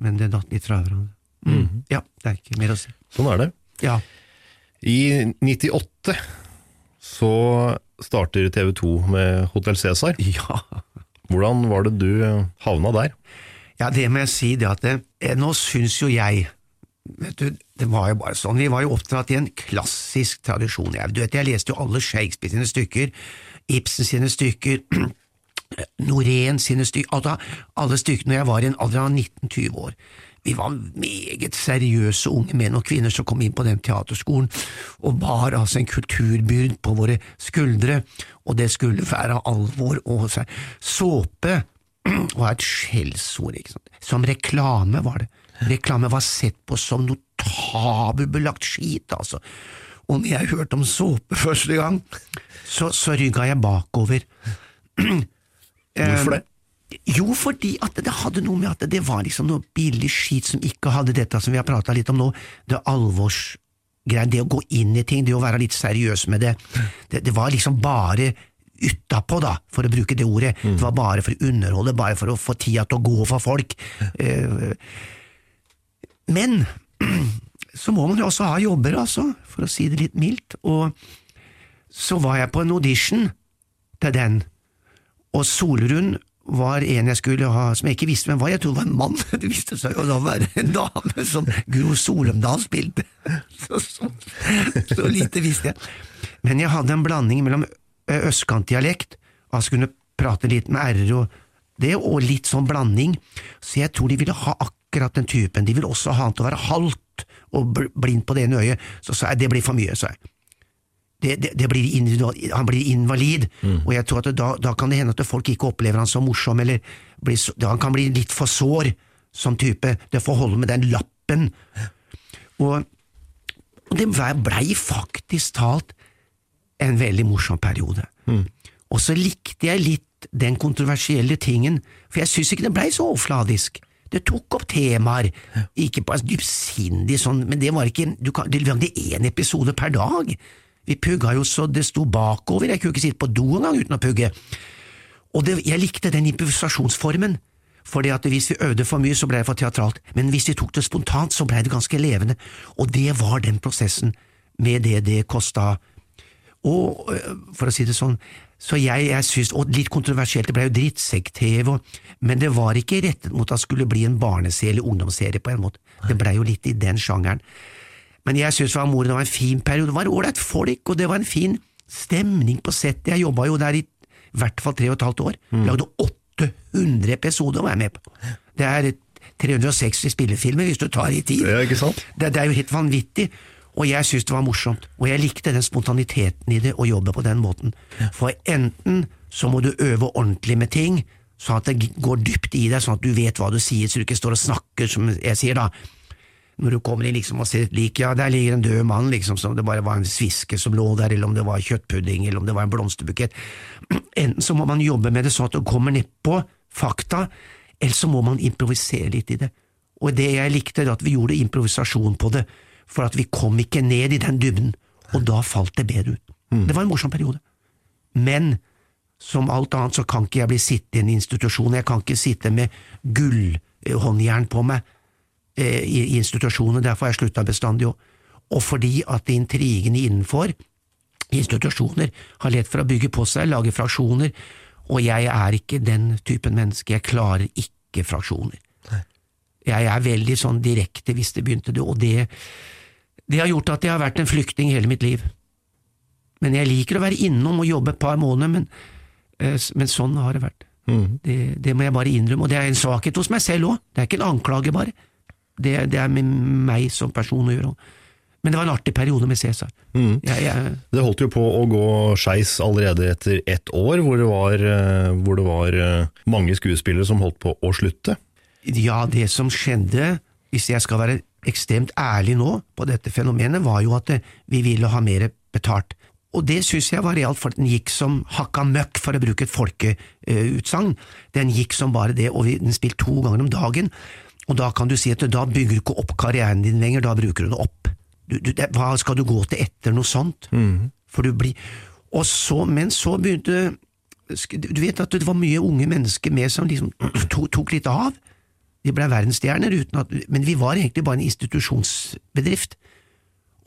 men det datt litt fra hverandre. Mm. Mm. Ja, det er ikke mer å si. Sånn er det. Ja. I 98 så starter TV 2 med Hotell Cæsar. Ja. Hvordan var det du havna der? Ja, det må jeg si det at det, eh, Nå syns jo jeg vet du, Det var jo bare sånn, vi var jo oppdratt i en klassisk tradisjon. Jeg, du vet, jeg leste jo alle Shakespeare sine stykker, Ibsen sine stykker, Norén sine stykker, altså alle stykkene når jeg var i en alder av 19-20 år. Vi var meget seriøse unge menn og kvinner som kom inn på den teaterskolen, og bar altså en kulturbyrd på våre skuldre, og det skulle være alvor og såpe var et skjellsord, ikke sant. Som reklame var det. Reklame var sett på som noe tabubelagt skit, altså. Og når jeg hørte om såpe første gang, så, så rygga jeg bakover. Hvorfor det? Jo, fordi at det hadde noe med at det var liksom noe billig skit som ikke hadde dette som vi har prata litt om nå, det alvorsgreiene, det å gå inn i ting, det å være litt seriøs med det. Det, det var liksom bare utapå, da, for å bruke det ordet. Mm. Det var bare for å underholde, bare for å få tida til å gå for folk. Eh, men så må man jo også ha jobber, altså, for å si det litt mildt. Og så var jeg på en audition til den, og Solrun var en jeg skulle ha, som jeg ikke visste hvem var, jeg trodde det var en mann, det viste seg jo da å være en dame som Gro Solumdal spilte, så, så, så, lite visste jeg. Men jeg hadde en blanding mellom østkantdialekt, altså kunne prate litt med r-er og det, og litt sånn blanding, så jeg tror de ville ha akkurat den typen, de ville også ha han til å være halvt og blind på det ene øyet, så sa jeg det blir for mye, sa jeg det, det, det blir han blir invalid, mm. og jeg tror at da, da, kan det hende at folk ikke opplever han som morsom, eller blir, han kan bli litt for sår som type. Det får holde med den lappen. Og, og det blei faktisk talt en veldig morsom periode. Mm. Og så likte jeg litt den kontroversielle tingen, for jeg syns ikke det blei så overfladisk. Det tok opp temaer, ikke bare en dypsindig sånn, men det var ikke du kan, Det lagde én episode per dag. Vi pugga jo så det sto bakover, jeg kunne ikke sitte på do engang uten å pugge. Og det, jeg likte den improvisasjonsformen, fordi at hvis vi øvde for mye, så ble det for teatralt, men hvis vi tok det spontant, så ble det ganske levende, og det var den prosessen, med det det kosta. Og øh, for å si det sånn, så jeg, jeg synes, og litt kontroversielt, det ble jo drittsekk-TV, men det var ikke rettet mot at det skulle bli en barneserie eller ungdomsserie på en måte. Det blei jo litt i den sjangeren. Men jeg syns det var det en fin periode, det var ålreit folk, og det var en fin stemning på settet. Jeg jobba jo der i hvert fall tre og et halvt år. Lagde 800 episoder å være med på. Det er 360 spillefilmer hvis du tar i tid. Ja, ikke sant? Det, det er jo helt vanvittig, og jeg syntes det var morsomt. Og jeg likte den spontaniteten i det, å jobbe på den måten. For enten så må du øve ordentlig med ting, sånn at det går dypt i deg, sånn at du vet hva du sier, så du ikke står og snakker, som jeg sier da. Når du kommer inn liksom og ser et lik, ja, der ligger en død mann, liksom, som det bare var en sviske som lå der, eller om det var kjøttpudding, eller om det var en blomsterbukett. Enten så må man jobbe med det sånn at du kommer nedpå fakta, eller så må man improvisere litt i det. Og det jeg likte, er at vi gjorde improvisasjon på det, for at vi kom ikke ned i den dybden, og da falt det bedre ut. Det var en morsom periode. Men som alt annet så kan ikke jeg bli sittende i en institusjon, jeg kan ikke sitte med gullhåndjern på meg i, i institusjoner, derfor har jeg slutta bestandig òg. Og fordi at intrigene innenfor institusjoner har lett for å bygge på seg, lage fraksjoner, og jeg er ikke den typen menneske, jeg klarer ikke fraksjoner. Jeg er veldig sånn direkte hvis det begynte det, og det, det har gjort at jeg har vært en flyktning hele mitt liv. Men jeg liker å være innom og jobbe et par måneder, men, eh, men sånn har det vært. Det, det må jeg bare innrømme, og det er en svakhet hos meg selv òg, det er ikke en anklage, bare. Det, det er med meg som person å gjøre. Men det var en artig periode med Cæsar. Jeg, Det holdt jo på å gå skeis allerede etter ett år, hvor det var, eh, hvor det var eh, mange skuespillere som holdt på å slutte. Ja, det som skjedde, hvis jeg skal være ekstremt ærlig nå på dette fenomenet, var jo at eh, vi ville ha mer betalt. Og det syns jeg var realt, for den gikk som hakka møkk, for å bruke et folkeutsagn. Den gikk som bare det, og vi- den spilte to ganger om dagen. Og da kan du si at da bygger du ikke opp karrieren din lenger, da bruker du det opp. Du, du, det, hva skal du gå til etter noe sånt? For du blir Og så, men så begynte Du vet at det var mye unge mennesker med som liksom tok, tok litt av. De ble verdensstjerner, at, men vi var egentlig bare en institusjonsbedrift.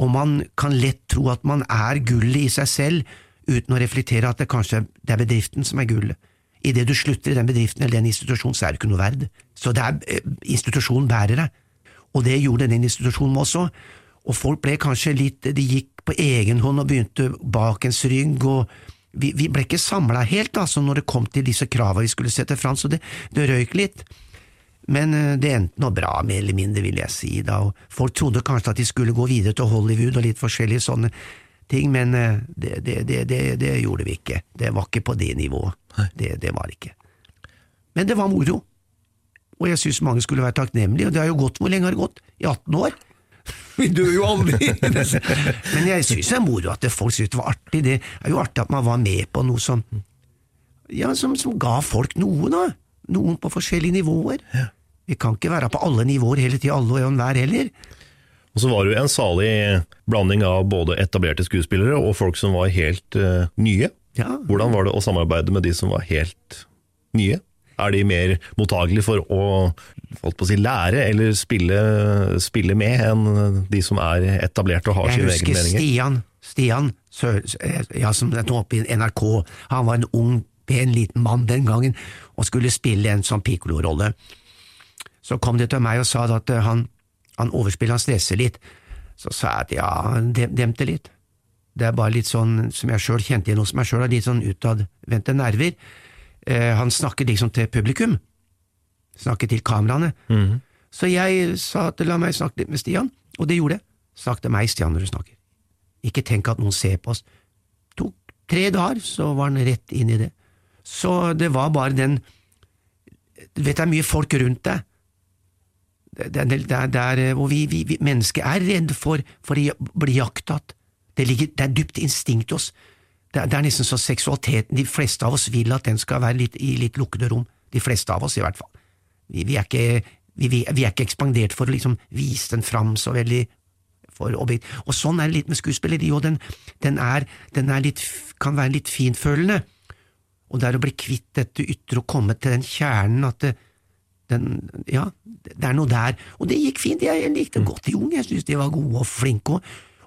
Og man kan lett tro at man er gullet i seg selv, uten å reflektere at det kanskje det er bedriften som er gullet. Idet du slutter i den bedriften eller den institusjonen, så er du ikke noe verd. Så det er eh, institusjonen bærer deg. Og det gjorde den institusjonen også. Og folk ble kanskje litt De gikk på egen hånd og begynte bak ens rygg, og vi, vi ble ikke samla helt altså når det kom til disse krava vi skulle sette fram, så det, det røyk litt. Men eh, det endte nå bra, mer eller mindre, vil jeg si. da, og Folk trodde kanskje at de skulle gå videre til Hollywood og litt forskjellige sånne ting, men eh, det, det, det, det, det gjorde vi ikke. Det var ikke på det nivået. Det, det var det ikke. Men det var moro, og jeg syns mange skulle være takknemlige, og det har jo gått, hvor lenge har det gått? I 18 år? Vi dør jo aldri! Men jeg syns det er moro at det folk syns det var artig. Det er jo artig at man var med på noe som ja, som, som ga folk noe, da. Noen på forskjellige nivåer. Vi kan ikke være på alle nivåer hele tida, alle og enhver heller. Og så var det jo en salig blanding av både etablerte skuespillere og folk som var helt uh, nye. Ja. Hvordan var det å samarbeide med de som var helt nye? Er de mer mottagelige for å, å si, lære eller spille, spille med enn de som er etablerte og har sine egne meninger? Jeg Stian, Stian Sør, ja, som nå oppe i NRK, han var en ung, pen liten mann den gangen, og skulle spille en sånn piccolo-rolle. Så kom de til meg og sa at eh, han, han overspiller, han stresser litt. Så sa jeg at ja, dem- demp det litt. Det er bare litt sånn som jeg sjøl kjente igjen hos meg sjøl, litt sånn utadvendte nerver. Eh, han snakket liksom til publikum. Snakket til kameraene. Så jeg sa at la meg snakke litt med Stian, og det gjorde jeg. Snakk til meg, Stian, når du snakker. Ikke tenk at noen ser på oss. Tok tre dager, så var han rett inn i det. Så det var bare den Du vet det er mye folk rundt deg. Det, det, det, er der hvor vi, vi, vi mennesker er redd for, for å bli jaktatt. Det, ligger, det er dypt instinkt i oss. Det, det er nesten så seksualiteten De fleste av oss vil at den skal være litt, i litt lukkede rom. De fleste av oss, i hvert fall. Vi, vi, er, ikke, er ikke ekspandert for å liksom vise den fram så veldig for objekt. Og sånn er det litt med skuespilleri, òg. den, den, er, den er litt, kan være litt finfølende. Og det er å bli kvitt dette ytre og komme til den kjernen at det, den, ja, det er noe der. Og det gikk fint, jeg, likte godt de unge, jeg syntes de var gode og flinke. Og,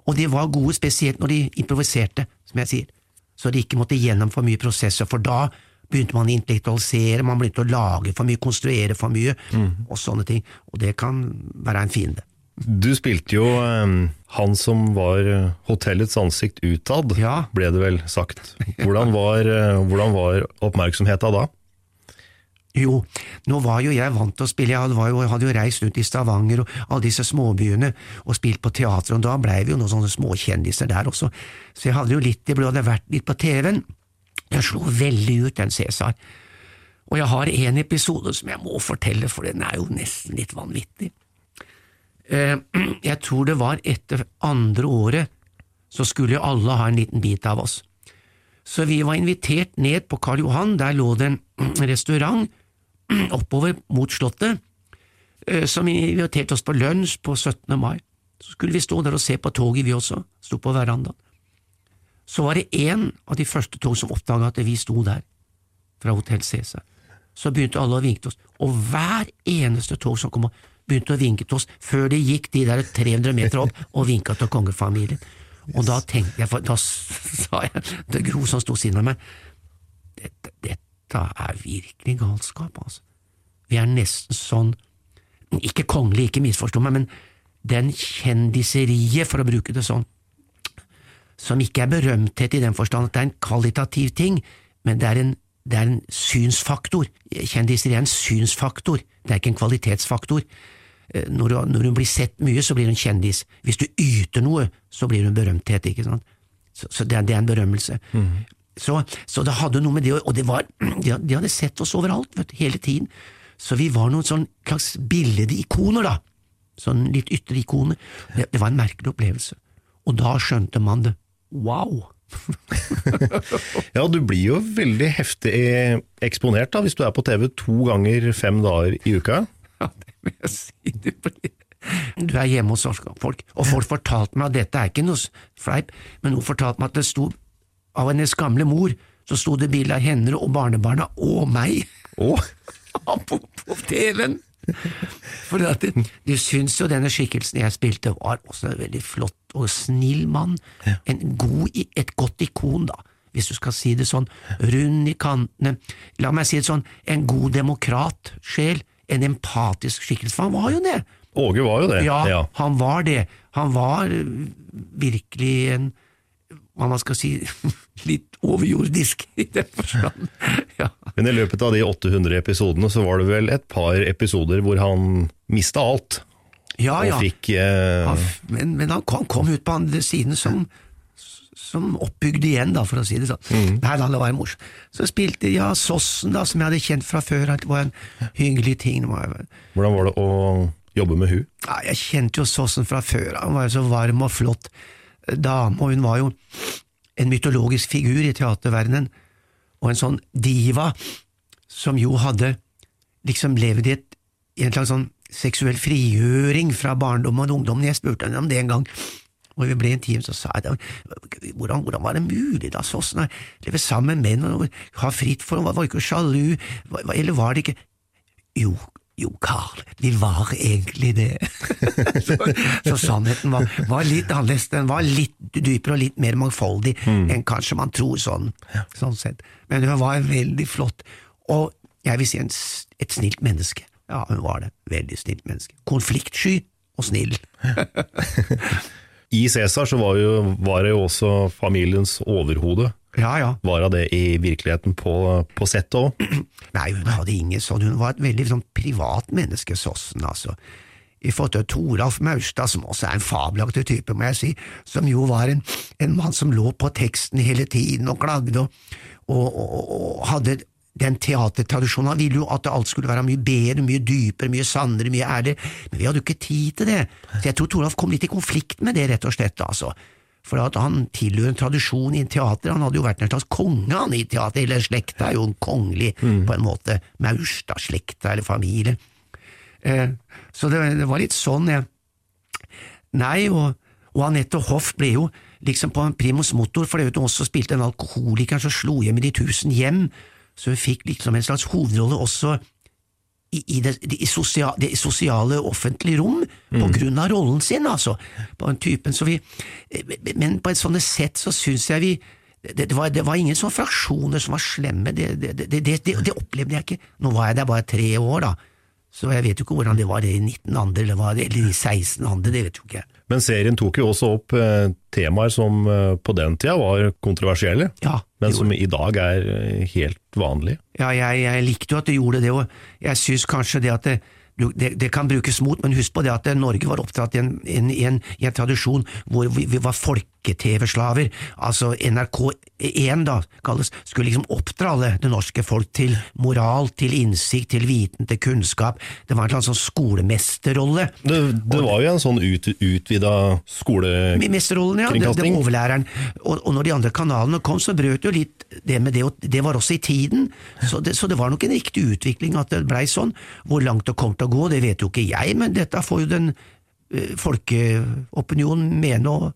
og de var gode spesielt når de improviserte, som jeg sier, så de ikke måtte gjennom for mye prosesser, for da begynte man å intellektualisere, man begynte å lage for mye, konstruere for mye, og sånne ting, og det kan være en fiende. Du spilte jo eh, han som var eh, hotellets ansikt utad, Ja. ble det vel sagt. Hvordan var, eh, hvordan var oppmerksomheten da? Jo, nå var jo jeg vant til å spille, jeg hadde, jo, hadde jo reist rundt i Stavanger og alle disse småbyene og spilt på teater, og da blei vi jo noen sånne småkjendiser der også, så jeg hadde jo litt i blodet, hadde vært litt på TV-en. Jeg slo veldig ut den Cæsar, og jeg har en episode som jeg må fortelle, for den er jo nesten litt vanvittig. Eh, Jeg tror det var etter andre året, så skulle alle ha en liten bit av oss. Så vi var invitert ned på Karl Johan, der lå det en restaurant oppover mot Slottet, eh, som inviterte oss på lunsj på 17. mai. Så skulle vi stå der og se på toget, vi også, sto på verandaen. Så var det en av de første tog som oppdaga at vi sto der, fra Hotell Cæsar. Så begynte alle å vinke til oss, og hver eneste tog som kom begynte å vinke til oss før de gikk de der 300 meter opp og vinka til kongefamilien. Og da tenkte jeg, da sa jeg til Gro som sto siden av meg, dette, dette er virkelig galskap, altså. Vi er nesten sånn, ikke kongelig, ikke misforstå meg, men den kjendiseriet, for å bruke det sånn, som ikke er berømthet i den forstand at det er en kvalitativ ting, men det er en, det er en synsfaktor. Kjendiser er en synsfaktor, det er ikke en kvalitetsfaktor. Eh, Når når hun blir sett mye, så blir du en kjendis. Hvis du yter noe, så blir du en berømthet, ikke sant. Så, så det, det er en berømmelse. Så, så det hadde noe med det å Og det var, de, de hadde sett oss overalt, vet du, hele tiden. Så vi var noen sånn slags billedikoner, da. Sånn litt ytre ikoner. Det, det var en merkelig opplevelse. Og da skjønte man det. Wow! Ja, du blir jo veldig heftig eksponert da, hvis du er på TV to ganger fem dager i uka. Ja, det vil jeg si. Du, blir. du er hjemme hos folk, og folk fortalte meg at dette er ikke noe fleip, men hun fortalte meg at det sto av hennes gamle mor, så sto det bilde av henne og barnebarna og meg Å, på, på TV-en. For at de, de syns jo denne skikkelsen jeg spilte var også en veldig flott og snill mann. En god, et godt ikon, da, hvis du skal si det sånn. Rund i kantene. La meg si det sånn, en god demokratsjel. En empatisk skikkelse. For han var jo det. Åge var jo det. Ja, han var det. Han var virkelig en hva man skal si litt overjordisk i den forstand. Ja. Men i løpet av de 800 episodene så var det vel et par episoder hvor han mista alt. Ja, Og ja. fikk eh, men, men han kom, kom ut på andre siden som, som oppbygd igjen, da, for å si det sånn. Mm. Nei, da, det var morsomt. Så spilte ja, Sossen, da, som jeg hadde kjent fra før, det var en hyggelig ting. Hvordan var det å jobbe med hun? ja, jeg kjente jo Sossen fra før, han var jo så varm og flott dame, og hun var jo en mytologisk figur i teaterverdenen, og en sånn diva som jo hadde liksom levd i, et, i en slags sånn seksuell frigjøring fra barndommen og ungdommen. Jeg spurte henne om det en gang, og vi ble intime, så sa jeg da, hvordan, hvordan var det mulig da, Sossen, å leve sammen med menn og ha fritt for, var var ikke sjalu, eller var det ikke Jo, jo, Carl, vi var egentlig det. så, så sannheten var, var litt annerledes, den var litt dypere og litt mer mangfoldig enn kanskje man tror sånn, sånn sett. Men hun var veldig flott, og jeg vil si en, et snilt menneske. Ja, hun var det. Veldig snilt menneske. Konfliktsky og snill. I Cæsar så var, var det jo også familiens overhode. Ja, ja. Var hun det i virkeligheten på, på settet òg? Nei, hun hadde ingen sånn, hun var et veldig sånn privat menneske, Sossen, altså. I forhold til Toralf Maurstad, som også er en fabelaktig type, må jeg si, som jo var en, en mann som lå på teksten hele tiden og klagde og, og, og, og hadde den teatertradisjonen. Han ville jo at alt skulle være mye bedre, mye dypere, mye sannere, mye ærligere, men vi hadde jo ikke tid til det. Så jeg tror Toralf kom litt i konflikt med det, rett og slett, altså. For at han tilhører en tradisjon i teater, han hadde jo vært en slags konge han i teater, eller slekta er jo en kongelig, på en måte, Maurstad-slekta eller familie. Eh, så det, det var litt sånn, jeg. Nei, og, og Anette Hoff ble jo liksom på en primus motor, for det vet du også spilte en alkoholiker som slo hjem i de tusen hjem, så hun fikk liksom en slags hovedrolle også i, i, det, det, i sosia, det sosiale offentlige rom, på grunn av rollen sin, altså, på den typen, så vi, men på et sånt sett så syns jeg vi det, det, var, det var ingen sånne fraksjoner som var slemme, det, det, det, det, det, det opplevde jeg ikke. Nå var jeg der bare tre år, da, så jeg vet jo ikke hvordan det var i 19 andre, eller, var, det- eller i 16 andre, det vet jo ikke jeg. Men serien tok jo også opp eh, temaer som eh, på den tida var kontroversielle, Ja, men som i dag er eh, helt vanlige. Ja, jeg, jeg likte jo at du gjorde det, og jeg syns kanskje det at det, det, det kan brukes mot, men husk på det at Norge var oppdratt i en, en, en, en tradisjon hvor vi, vi var folke-TV-slaver. Altså NRK1 da, kalles, skulle liksom oppdra alle det norske folk til moral, til innsikt, til viten, til kunnskap. Det var en slags sånn skolemesterrolle. Det, det var jo en sånn ut, utvida skolekringkasting? Ja. Det, det overlæreren. Og, og når de andre kanalene kom, så brøt jo litt det med det, og det var også i tiden. Så det, så det var nok en riktig utvikling at det blei sånn. Hvor langt det kom til å gå, det vet jo ikke jeg, men dette får jo den eh, folkeopinionen mene og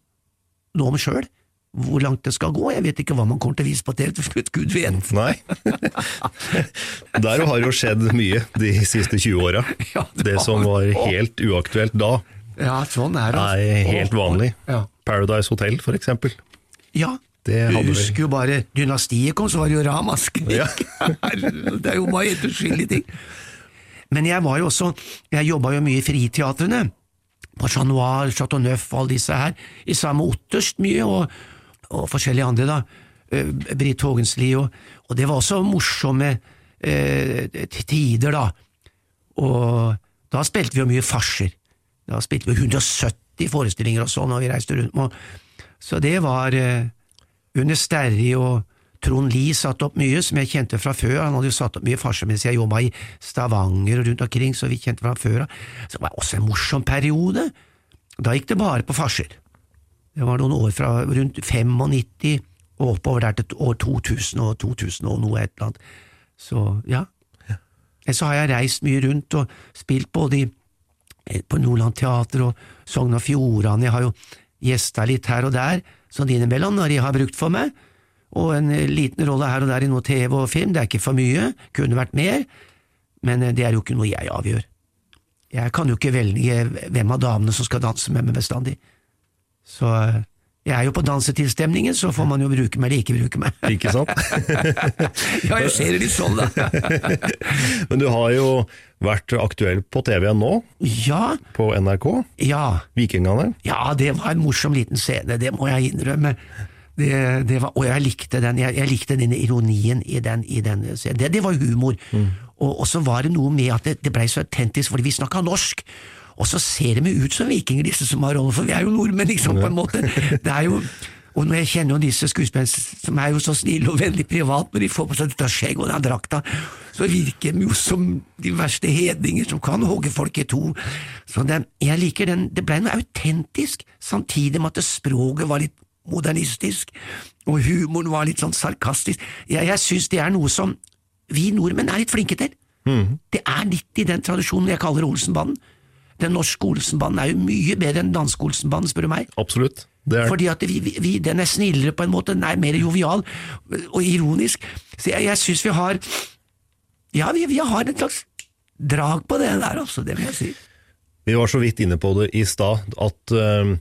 noe om sjøl. Hvor langt det skal gå. Jeg vet ikke hva man kommer til å vise på TV til slutt, gud vet. Nei. Der har jo skjedd mye de siste 20 åra. Ja, det det som var helt uaktuelt da, Ja, sånn er det. er helt vanlig. Ja. Paradise Hotel, for eksempel. Ja. Du husker jo bare Dynastiet kom, så var det jo ramaskrik. Ja. det er jo bare helt uskyldige ting. Men jeg var jo også Jeg jobba jo mye i friteatrene. Chat Noir, Chateau Neuf og alle disse her. I samme Otterst mye, og, og forskjellige andre, da. Eh, Britt Hågensli og Og det var også morsomme eh, tider, da. Og da spilte vi jo mye farser. Da spilte vi 170 forestillinger og sånn, og vi reiste rundt med Så det var eh, under Sterri og Trond Lie satt opp mye, som jeg kjente fra før. Han hadde jo satt opp mye farser mens jeg jobba i Stavanger og rundt omkring, så vi kjente fra før av. Så det var også en morsom periode. Da gikk det bare på farser. Det var noen år fra rundt 95 og oppover der til år 2000 og 2000 og noe et eller annet. Så ja. Så har jeg reist mye rundt og spilt både i, eh, på Nordland Teater og Sogn og Fjordane. Jeg har jo gjesta litt her og der, sånn innimellom, når de har brukt for meg. Og en eh, liten rolle her og der i noe TV og film, det er ikke for mye, kunne vært mer, men eh, det er jo ikke noe jeg avgjør. Jeg kan jo ikke velge hvem av damene som skal danse med meg bestandig. Så eh, jeg er jo på dansetilstemningen, så får man jo bruke meg eller ikke bruke meg. Ikke sant? ja, jeg ser det litt sånn, da. Men du har jo vært aktuell på TV nå, ja, på NRK. ja. Vikingene. Ja, det var en morsom liten scene, det må jeg innrømme. Det, det var, og jeg likte den jeg, jeg likte den ironien i den, i den. Det, det var humor. Og, og så var det noe med at det, det blei så autentisk, fordi vi snakka norsk. Og så ser de ut som vikinger, disse som har rollen, for vi er jo nordmenn, liksom, på en måte. Det er jo og når jeg kjenner jo disse skuespillerne som er jo så snille og veldig privat, når de får på seg dette skjegget og den drakta, så virker de jo som de verste hedninger som kan hogge folk i to. Så det, jeg liker den, det ble noe autentisk, samtidig med at språket var litt modernistisk, og humoren var litt sånn sarkastisk. Jeg, jeg syns det er noe som vi nordmenn er litt flinke til. Det er litt i den tradisjonen jeg kaller Olsenbanden. Den norske Olsenbanden er jo mye bedre enn den danske Olsenbanden, spør du meg. Absolutt. Fordi at vi, vi, den er snillere på en måte, den er mer jovial og ironisk. Så jeg, jeg syns vi har Ja, vi, vi har en slags drag på det der, altså, det vil jeg si. Vi var så vidt inne på det i stad, at eh,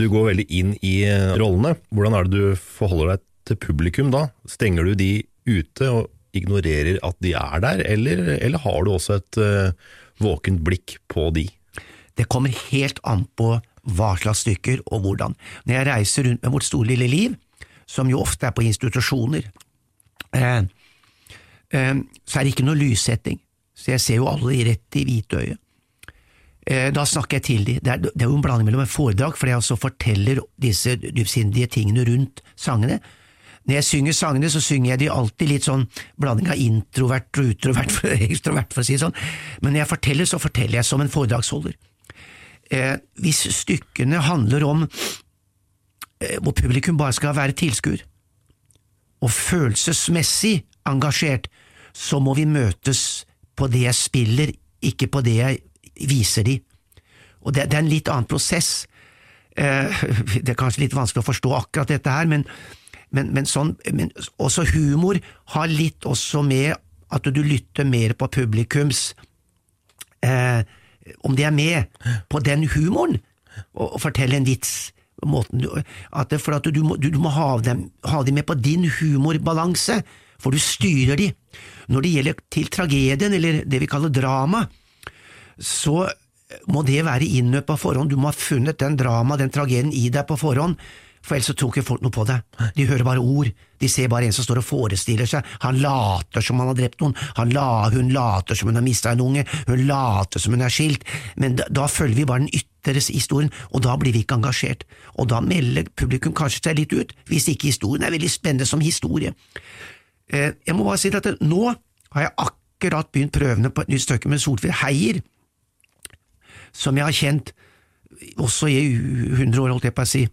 du går veldig inn i eh, rollene. Hvordan er det du forholder deg til publikum da? Stenger du de ute og ignorerer at de er der, eller, eller har du også et uh, våkent blikk på de? Det kommer helt an på hva slags stykker og hvordan. Når jeg reiser rundt med vårt store lille liv, som jo ofte er på institusjoner, eh, eh, så er det ikke noe lyssetting. Så jeg ser jo alle rett i hvitøyet. Eh, da snakker jeg til dem. Det er, jo en blanding mellom en foredrag, for jeg også forteller disse dypsindige tingene rundt sangene. Når jeg synger sangene, så synger jeg de alltid litt sånn blanding av introvert og utrovert, for, ekstrovert, for å si det sånn. Men når jeg forteller, så forteller jeg som en foredragsholder. Eh, hvis stykkene handler om eh, hvor publikum bare skal være tilskuer, og følelsesmessig engasjert, så må vi møtes på det jeg spiller, ikke på det jeg viser de. Og det, det er en litt annen prosess. Eh, det er kanskje litt vanskelig å forstå akkurat dette her, men, men, men, sånn, men også humor har litt også med at du lytter mer på publikums eh, Om de er med på den humoren, og, og forteller en vits. måten at For at du, må, du, du må ha dem, ha dem med på din humorbalanse, for du styrer dem. Når det gjelder til tragedien, eller det vi kaller drama, så må det være innøvd på forhånd. Du må ha funnet den drama, den tragedien i deg på forhånd, for ellers så tror ikke folk noe på det. De hører bare ord, de ser bare en som står og forestiller seg, han later som han har drept noen, han la, hun later som hun har mista en unge, hun later som hun er skilt, men da, da følger vi bare den ytre historien, og da blir vi ikke engasjert, og da melder publikum kanskje seg litt ut, hvis ikke historien er veldig spennende som historie. Eh, jeg må bare si at nå har jeg akkurat begynt prøvene på et nytt stykke med Solfrid Heier, som jeg har kjent også i 100 år, holdt jeg på å si.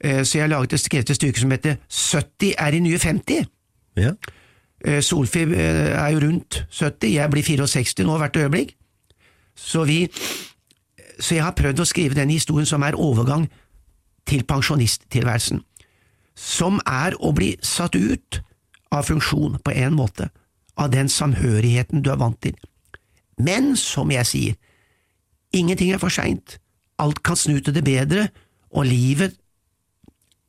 Eh, så jeg har laget et skrevet et stykke som heter 70 er i nye 50. Ja. Eh, Solfrid eh, er jo rundt 70, jeg blir 64 nå hvert øyeblikk. Så, vi, så jeg har prøvd å skrive den historien som er overgang til pensjonisttilværelsen. Som er å bli satt ut av funksjon på en måte, av den samhørigheten du er vant til. Men som jeg sier, ingenting er for seint, alt kan snu til det bedre, og livet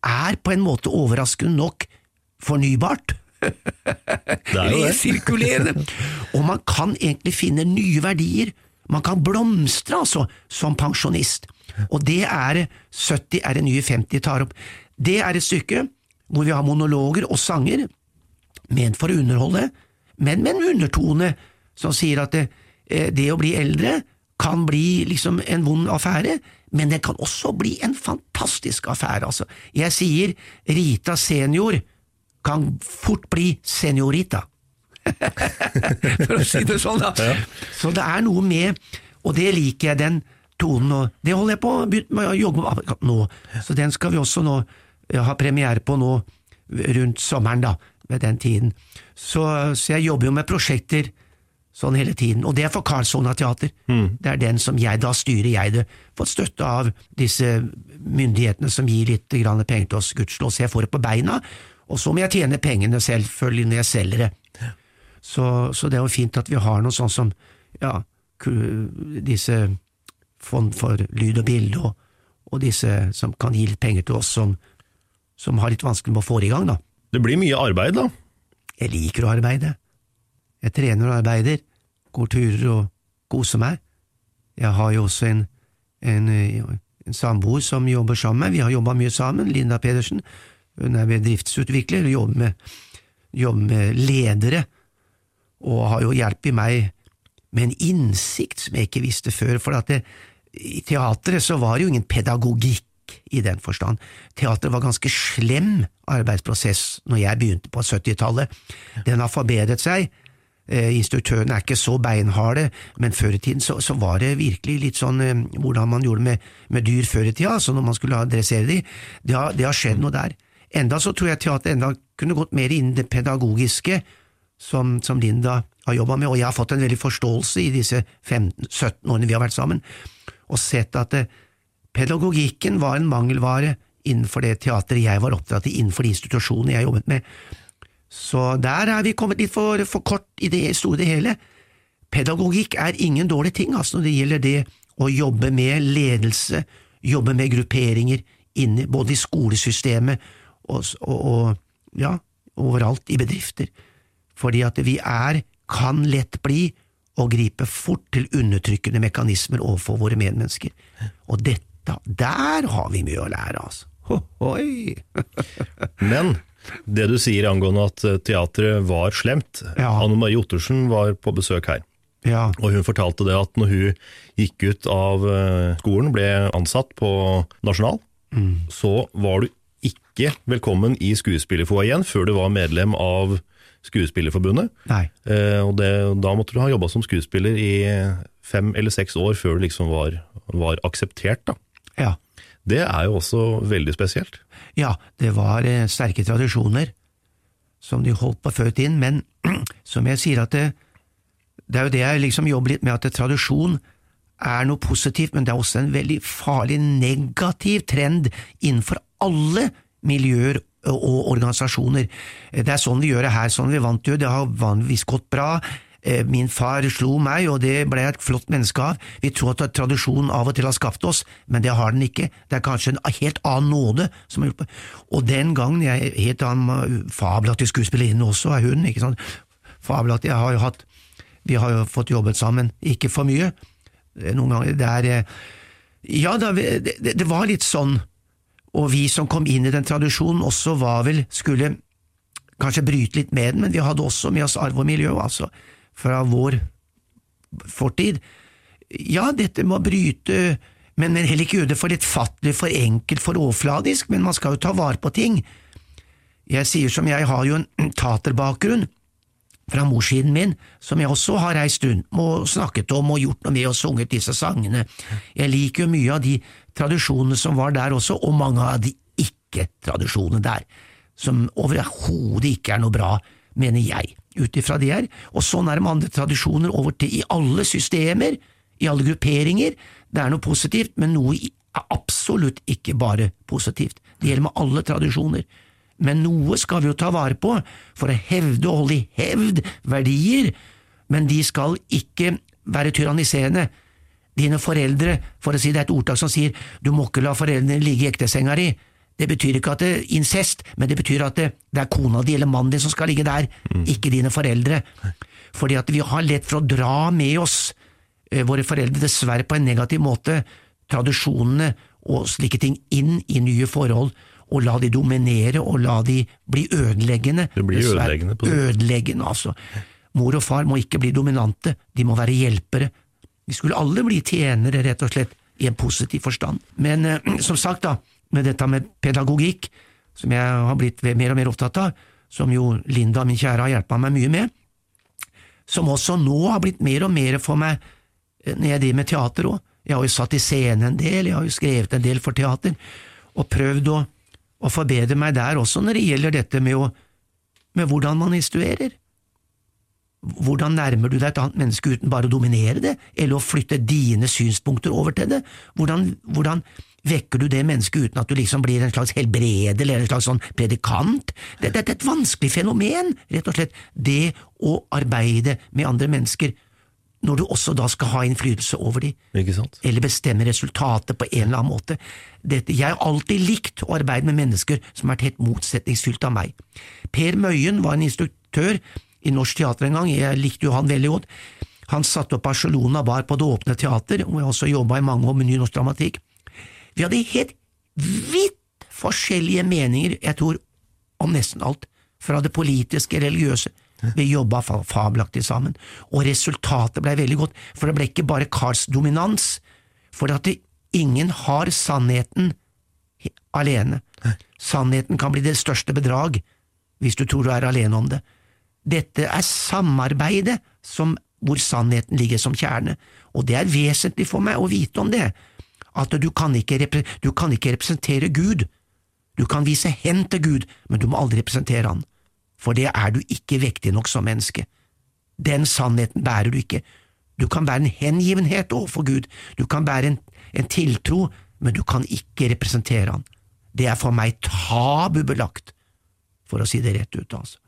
er på en måte overraskende nok fornybart. Er. Resirkulerende. Og man kan egentlig finne nye verdier. Man kan blomstre, altså, som pensjonist. Og det er 70 er det nye 50 tar opp. Det er et stykke hvor vi har monologer og sanger, ment for å underholde, men med en undertone som sier at det, eh, det å bli eldre kan bli liksom en vond affære, men den kan også bli en fantastisk affære, altså. Jeg sier Rita senior kan fort bli seniorita. For å si det sånn, da. Så det er noe med, og det liker jeg, den tonen, og det holder jeg på med å jobbe med akkurat nå. Så den skal vi også nå eh, ha premiere på nå rundt sommeren, da, ved den tiden. Så, så jeg jobber jo med prosjekter sånn hele tiden, og det er for Karlsona teater. Det er den som jeg, da styrer jeg det, fått støtte av disse myndighetene som gir litt penger til oss, gudskjelov, så jeg får det på beina, og så må jeg tjene pengene selvfølgelig når jeg selger det. Så, så det er jo fint at vi har noe sånn som, ja, disse fond for lyd og bilde, og, og disse som kan gi litt penger til oss som, som har litt vanskelig med å få det i gang, da. Det blir mye arbeid, da. Jeg liker å arbeide. Jeg trener og arbeider, går turer og koser meg. Jeg har jo også en, en, en samboer som jobber sammen med meg, vi har jobba mye sammen, Linda Pedersen. Hun er bedriftsutvikler og jobber med, jobber med ledere, og har jo hjulpet meg med en innsikt som jeg ikke visste før, for det, i teatret så var det jo ingen pedagogikk i den forstand. Teatret var ganske slem arbeidsprosess når jeg begynte på 70-tallet. Den har forbedret seg. Eh, Instruktørene er ikke så beinharde, men før i tiden så, så var det virkelig litt sånn eh, hvordan man gjorde med, med dyr før i tida, altså når man skulle dressere de. Det har, det har skjedd noe der. Enda så tror jeg teateret enda kunne gått mer inn i det pedagogiske, som, som Linda har jobba med, og jeg har fått en veldig forståelse i disse 15-17 årene vi har vært sammen, og sett at eh, pedagogikken var en mangelvare innenfor det teateret jeg var oppdratt i, innenfor de institusjonene jeg jobbet med. Så der er vi kommet litt for, for kort i det store hele. Pedagogikk er ingen dårlig ting altså, når det gjelder det å jobbe med ledelse, jobbe med grupperinger, inne, både i skolesystemet og, og, og ja, overalt i bedrifter. Fordi at vi er, kan lett bli, å gripe fort til undertrykkende mekanismer overfor våre medmennesker. Og dette, der har vi mye å lære, altså. Hohoi! Men det du sier angående at eh, teatret var slemt Ja. Anne Marie Ottersen var på besøk her, Ja, og hun fortalte det at når hun gikk ut av eh, skolen, ble ansatt på Nasjonal, så var du ikke velkommen i skuespillerfoajeen før du var medlem av Skuespillerforbundet. nei. Eh, og det, da måtte du ha jobba som skuespiller i fem eller seks år før du liksom var, var akseptert. da. Ja. Det er jo også veldig spesielt. Ja, det var eh, sterke tradisjoner som de holdt på født inn, men som jeg sier at det, det er jo det jeg liksom jobber litt med, at tradisjon er noe positivt, men det er også en veldig farlig negativ trend innenfor alle miljøer og organisasjoner. Det er sånn vi gjør det her, sånn vi vant jo, det har vanligvis gått bra, Min far slo meg, og det ble jeg et flott menneske av. Vi tror at tradisjonen av og til har skapt oss, men det har den ikke. Det er kanskje en helt annen nåde som har hjulpet. Og den gangen jeg Helt annen fabelaktig skuespillerinne også er hun, ikke sant. Fabelaktig. Jeg har jo hatt Vi har jo fått jobbet sammen, ikke for mye. Eh, Noen ganger. Det er eh, Ja, det var litt sånn. Og vi som kom inn i den tradisjonen også var vel Skulle kanskje bryte litt med den, men vi hadde også med oss arv og miljø, altså, fra vår fortid. Ja, dette må bryte, men, heller ikke gjøre det for lettfattelig, for enkelt, for overfladisk, men man skal jo ta vare på ting. Jeg sier som jeg har jo en taterbakgrunn fra morssiden min, som jeg også har reist rundt og snakket om og gjort noe med og sunget disse sangene. Jeg liker jo mye av de tradisjonene som var der også, og mange av de ikke-tradisjonene der, som overhodet ikke er noe bra, mener jeg, ut ifra det her. Og sånn er det med andre tradisjoner over til i alle systemer, i alle grupperinger. Det er noe positivt, men noe er absolutt ikke bare positivt. Det gjelder med alle tradisjoner. Men noe skal vi jo ta vare på for å hevde og holde i hevd verdier, men de skal ikke være tyranniserende. Dine foreldre, for å si det er et ordtak som sier du må ikke la foreldrene ligge i ektesenga di, det betyr ikke at det er incest, men det betyr at det, det er kona di eller mannen din som skal ligge der, ikke dine foreldre. Fordi at vi har lett for å dra med oss eh, våre foreldre, dessverre på en negativ måte, tradisjonene og slike ting inn i nye forhold, og la de dominere og la de bli ødeleggende. Det blir dessverre. ødeleggende på det. Ødeleggende, altså. Mor og far må ikke bli dominante, de må være hjelpere. Vi skulle alle bli tjenere, rett og slett, i en positiv forstand. Men eh, som sagt, da, med dette med pedagogikk, som jeg har blitt mer og mer opptatt av, som jo Linda, min kjære, har hjulpet meg mye med, som også nå har blitt mer og mer for meg eh, når jeg driver med teater òg. Jeg har jo satt i scene en del, jeg har jo skrevet en del for teater, og prøvd å, å forbedre meg der også når det gjelder dette med, å, med hvordan man instruerer. Hvordan nærmer du deg et annet menneske uten bare å dominere det, eller å flytte dine synspunkter over til det? Hvordan, hvordan vekker du det mennesket uten at du liksom blir en slags helbreder eller en slags sånn predikant? Det, det, det er et vanskelig fenomen, rett og slett, det å arbeide med andre mennesker, når du også da skal ha innflytelse over dem Ikke sant? eller bestemme resultatet på en eller annen måte. Dette, jeg har alltid likt å arbeide med mennesker som har vært helt motsetningsfylt av meg. Per Møyen var en instruktør i Norsk Teater en gang, jeg likte jo han veldig godt. Han satte opp Barcelona Bar på Det Åpne Teater, hvor jeg også jobba i mange år med ny norsk dramatikk. Vi hadde helt vidt forskjellige meninger, jeg tror, om nesten alt, fra det politiske, religiøse. Vi jobba fabelaktig sammen, og resultatet blei veldig godt, for det ble ikke bare karsdominans, for at det, ingen har sannheten alene. Sannheten kan bli det største bedrag, hvis du tror du er alene om det. Dette er samarbeidet som, hvor sannheten ligger som kjerne, og det er vesentlig for meg å vite om det, at du kan du kan ikke representere Gud. Du kan vise hen til Gud, men du må aldri representere Han, for det er du ikke vektig nok som menneske. Den sannheten bærer du ikke. Du kan bære en hengivenhet overfor Gud, du kan bære en, en tiltro, men du kan ikke representere Han. Det er for meg tabubelagt, for å si det rett ut, altså.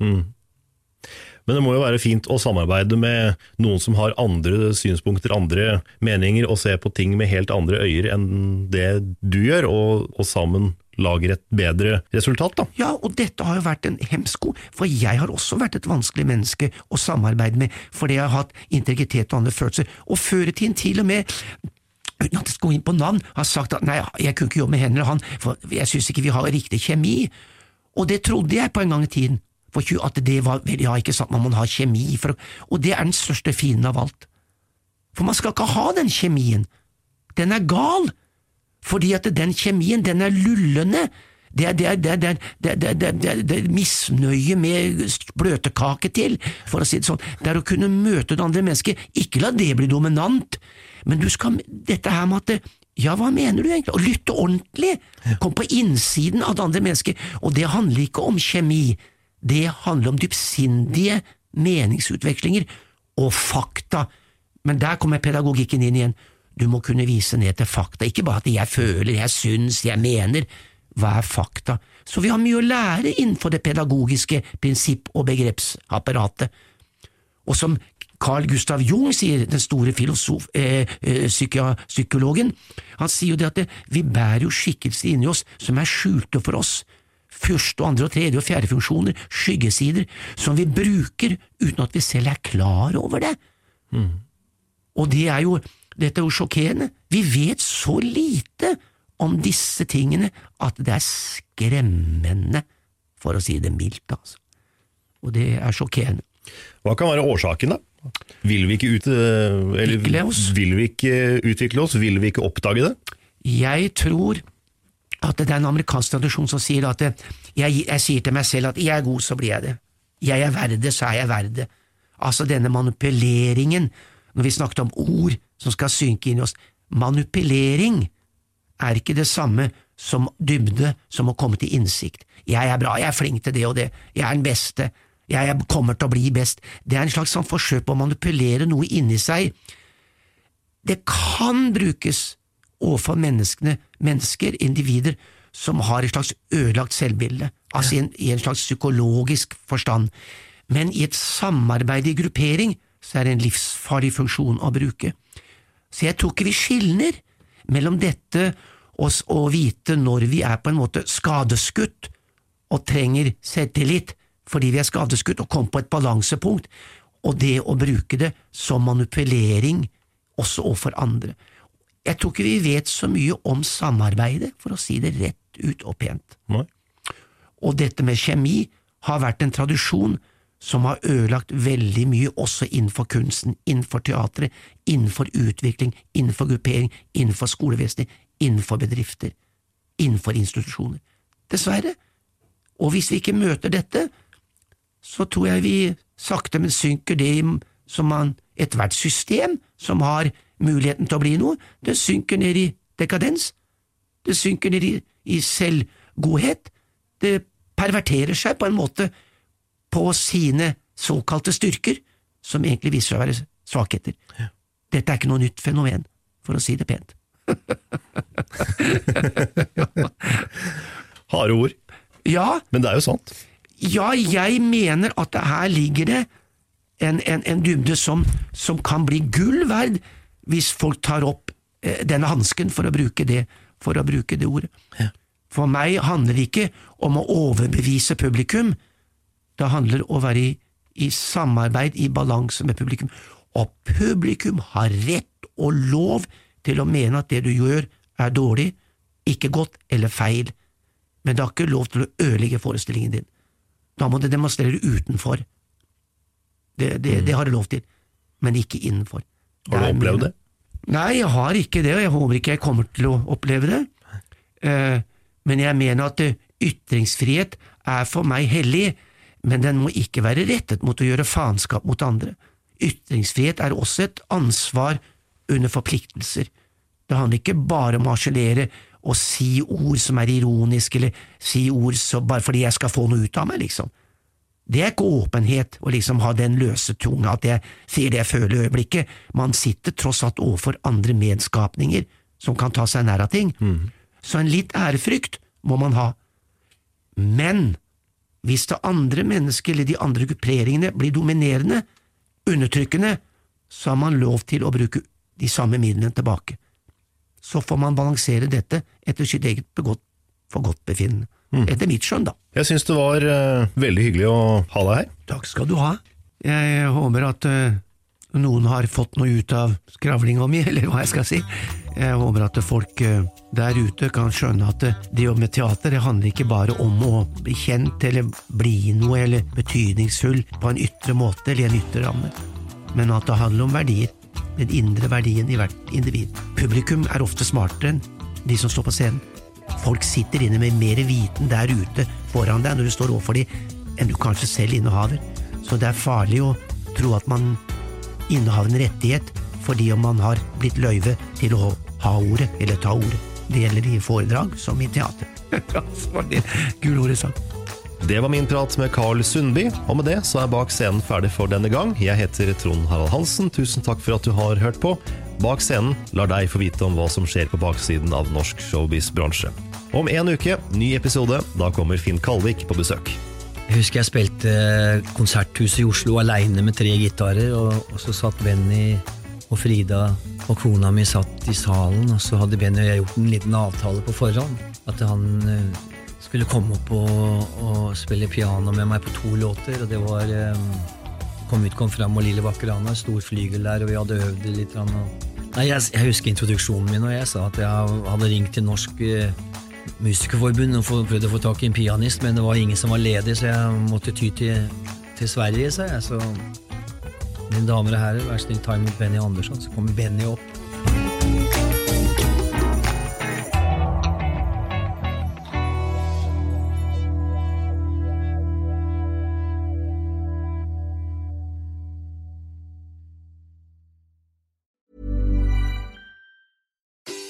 Men det må jo være fint å samarbeide med noen som har andre synspunkter, andre meninger, og se på ting med helt andre øyer enn det du gjør, og, og sammen lager et bedre resultat, da. Ja, og dette har jo vært en hemsko, for jeg har også vært et vanskelig menneske å samarbeide med, fordi jeg har hatt integritet og andre følelser, og før i tiden til og med uten at jeg skal gå inn på navn, har sagt at nei, jeg kunne ikke jobbe med henne eller han, for jeg synes ikke vi har riktig kjemi. Og det trodde jeg på en gang i tiden, at det var ja, ikke sant, man må ha kjemi, for, og det er den største fienden av alt. For man skal ikke ha den kjemien. Den er gal, fordi at den kjemien, den er lullende. Det er, det er, det er, det er, misnøye med bløtkake til, for å si det sånn. Det er å kunne møte det andre mennesket, ikke la det bli dominant, men du skal, dette her med at ja, hva mener du egentlig? Å lytte ordentlig, kom på innsiden av det andre mennesket, og det handler ikke om kjemi, det handler om dypsindige meningsutvekslinger og fakta, men der kommer pedagogikken inn igjen. Du må kunne vise ned til fakta, ikke bare at jeg føler, jeg syns, jeg mener. Hva er fakta? Så vi har mye å lære innenfor det pedagogiske prinsipp- og begrepsapparatet, og som Carl Gustav Jung sier, den store filosof, eh, eh, psykologen, han sier jo det at det, vi bærer jo skikkelser inni oss som er skjulte for oss. Første og andre og tredje og fjerde funksjoner, skyggesider, som vi bruker uten at vi selv er klar over det. Og det er jo, dette er jo sjokkerende. Vi vet så lite om disse tingene at det er skremmende, for å si det mildt, altså. Og det er sjokkerende. Hva kan være årsaken, da? Vil vi ikke, ut, eh, eller, vil vi ikke utvikle oss? Vil vi ikke oppdage det? Jeg tror at det er en amerikansk tradisjon som sier at jeg, jeg sier til meg selv at jeg er god, så blir jeg det. Jeg er verd det, så er jeg verd det. Altså denne manipuleringen, når vi snakket om ord som skal synke inn i oss. Manipulering er ikke det samme som dybde, som å komme til innsikt. Jeg er bra, jeg er flink til det og det, jeg er den beste, jeg er- kommer til å bli best. Det er en slags sånn forsøk på å manipulere noe inni seg. Det kan brukes overfor menneskene, mennesker, individer, som har et slags ødelagt selvbilde, altså i en, i en slags psykologisk forstand. Men i et samarbeid i gruppering så er det en livsfarlig funksjon å bruke. Så jeg tror ikke vi skilner mellom dette og å vite når vi er på en måte skadeskutt og trenger selvtillit fordi vi er skadeskutt og kommer på et balansepunkt, og det å bruke det som manipulering også overfor andre. Jeg tror ikke vi vet så mye om samarbeidet, for å si det rett ut og pent. Nei. Og dette med kjemi har vært en tradisjon som har ødelagt veldig mye også innenfor kunsten, innenfor teatret, innenfor utvikling, innenfor gruppering, innenfor skolevesenet, innenfor bedrifter, innenfor institusjoner. Dessverre. Og hvis vi ikke møter dette, så tror jeg vi sakte, men synker det i som man ethvert system som har muligheten til å bli noe, det synker ned i dekadens. Det synker ned i, i selvgodhet. Det perverterer seg på en måte på sine såkalte styrker, som egentlig viser seg å være svakheter. Dette er ikke noe nytt fenomen, for å si det pent. Harde ord. Ja, Men det er jo sant. Ja, jeg mener at her ligger det en, en, en dybde som, som kan bli gull verd hvis folk tar opp eh, denne hansken, for å bruke det, for å bruke det ordet. For meg handler det ikke om å overbevise publikum, det handler om å være i, i samarbeid, i balanse med publikum. Og publikum har rett og lov til å mene at det du gjør er dårlig, ikke godt eller feil, men det har ikke lov til å ødelegge forestillingen din. Da må det demonstrere utenfor. Det, det, det har det lov til, men ikke innenfor. Har du opplevd det? Nei, jeg har ikke det, og jeg håper ikke jeg kommer til å oppleve det. Eh, men jeg mener at eh, ytringsfrihet er for meg hellig, men den må ikke være rettet mot å gjøre faenskap mot andre. Ytringsfrihet er også et ansvar under forpliktelser. Det handler ikke bare om å harselere og si ord som er ironiske, eller si ord så bare fordi jeg skal få noe ut av meg, liksom. Det er ikke åpenhet å liksom ha den løse tunga at jeg sier det jeg føler i øyeblikket. Man sitter tross alt overfor andre medskapninger som kan ta seg nær av ting. Så en litt ærefrykt må man ha. Men hvis det andre mennesket eller de andre grupperingene blir dominerende, undertrykkende, så har man lov til å bruke de samme midlene tilbake. Så får man balansere dette etter sitt eget begått forgodtbefinnende. Etter mitt skjønn, da. Jeg syns det var uh, veldig hyggelig å ha deg her. Takk skal du ha. Jeg håper at uh, noen har fått noe ut av skravlinga mi, eller hva jeg skal si. Jeg håper at folk uh, der ute kan skjønne at det å jobbe med teater det handler ikke bare om å bli kjent eller bli noe eller betydningsfull på en ytre måte eller en ytre ramme, men at det handler om verdier. Den indre verdien i hvert individ. Publikum er ofte smartere enn de som står på scenen. Folk sitter inne med mer viten der ute foran deg når du står overfor dem, enn du kanskje selv innehaver. Så det er farlig å tro at man innehaver en rettighet fordi om man har blitt løyve til å ha ordet eller ta ordet. Det gjelder i foredrag som i teater. Gulordet sagt. Det var min prat med Carl Sundby, og med det så er Bak scenen ferdig for denne gang. Jeg heter Trond Harald Hansen, tusen takk for at du har hørt på. Bak scenen lar deg få vite om hva som skjer på baksiden av norsk showbiz-bransje. Om en uke, ny episode. Da kommer Finn Kalvik på besøk. Jeg husker jeg spilte Konserthuset i Oslo aleine med tre gitarer, og, så satt Benny og Frida og kona mi satt i salen, og så hadde Benny og jeg gjort en liten avtale på forhånd. At han uh, skulle komme opp og, og, spille piano med meg på to låter, og det var um, Kom ut, kom fram og Lille Bakrana, stor flygel der, og vi hadde øvd litt. Og, jeg, jeg, husker introduksjonen min, og jeg sa at jeg hadde ringt til Norsk uh, Musikerforbund og prøvde å få tak i en pianist, men det var ingen som var ledig, så jeg måtte ty til, til Sverige, sa jeg. Så mine damer og herrer, vær snill ta imot Benny Andersson. Så kommer Benny opp.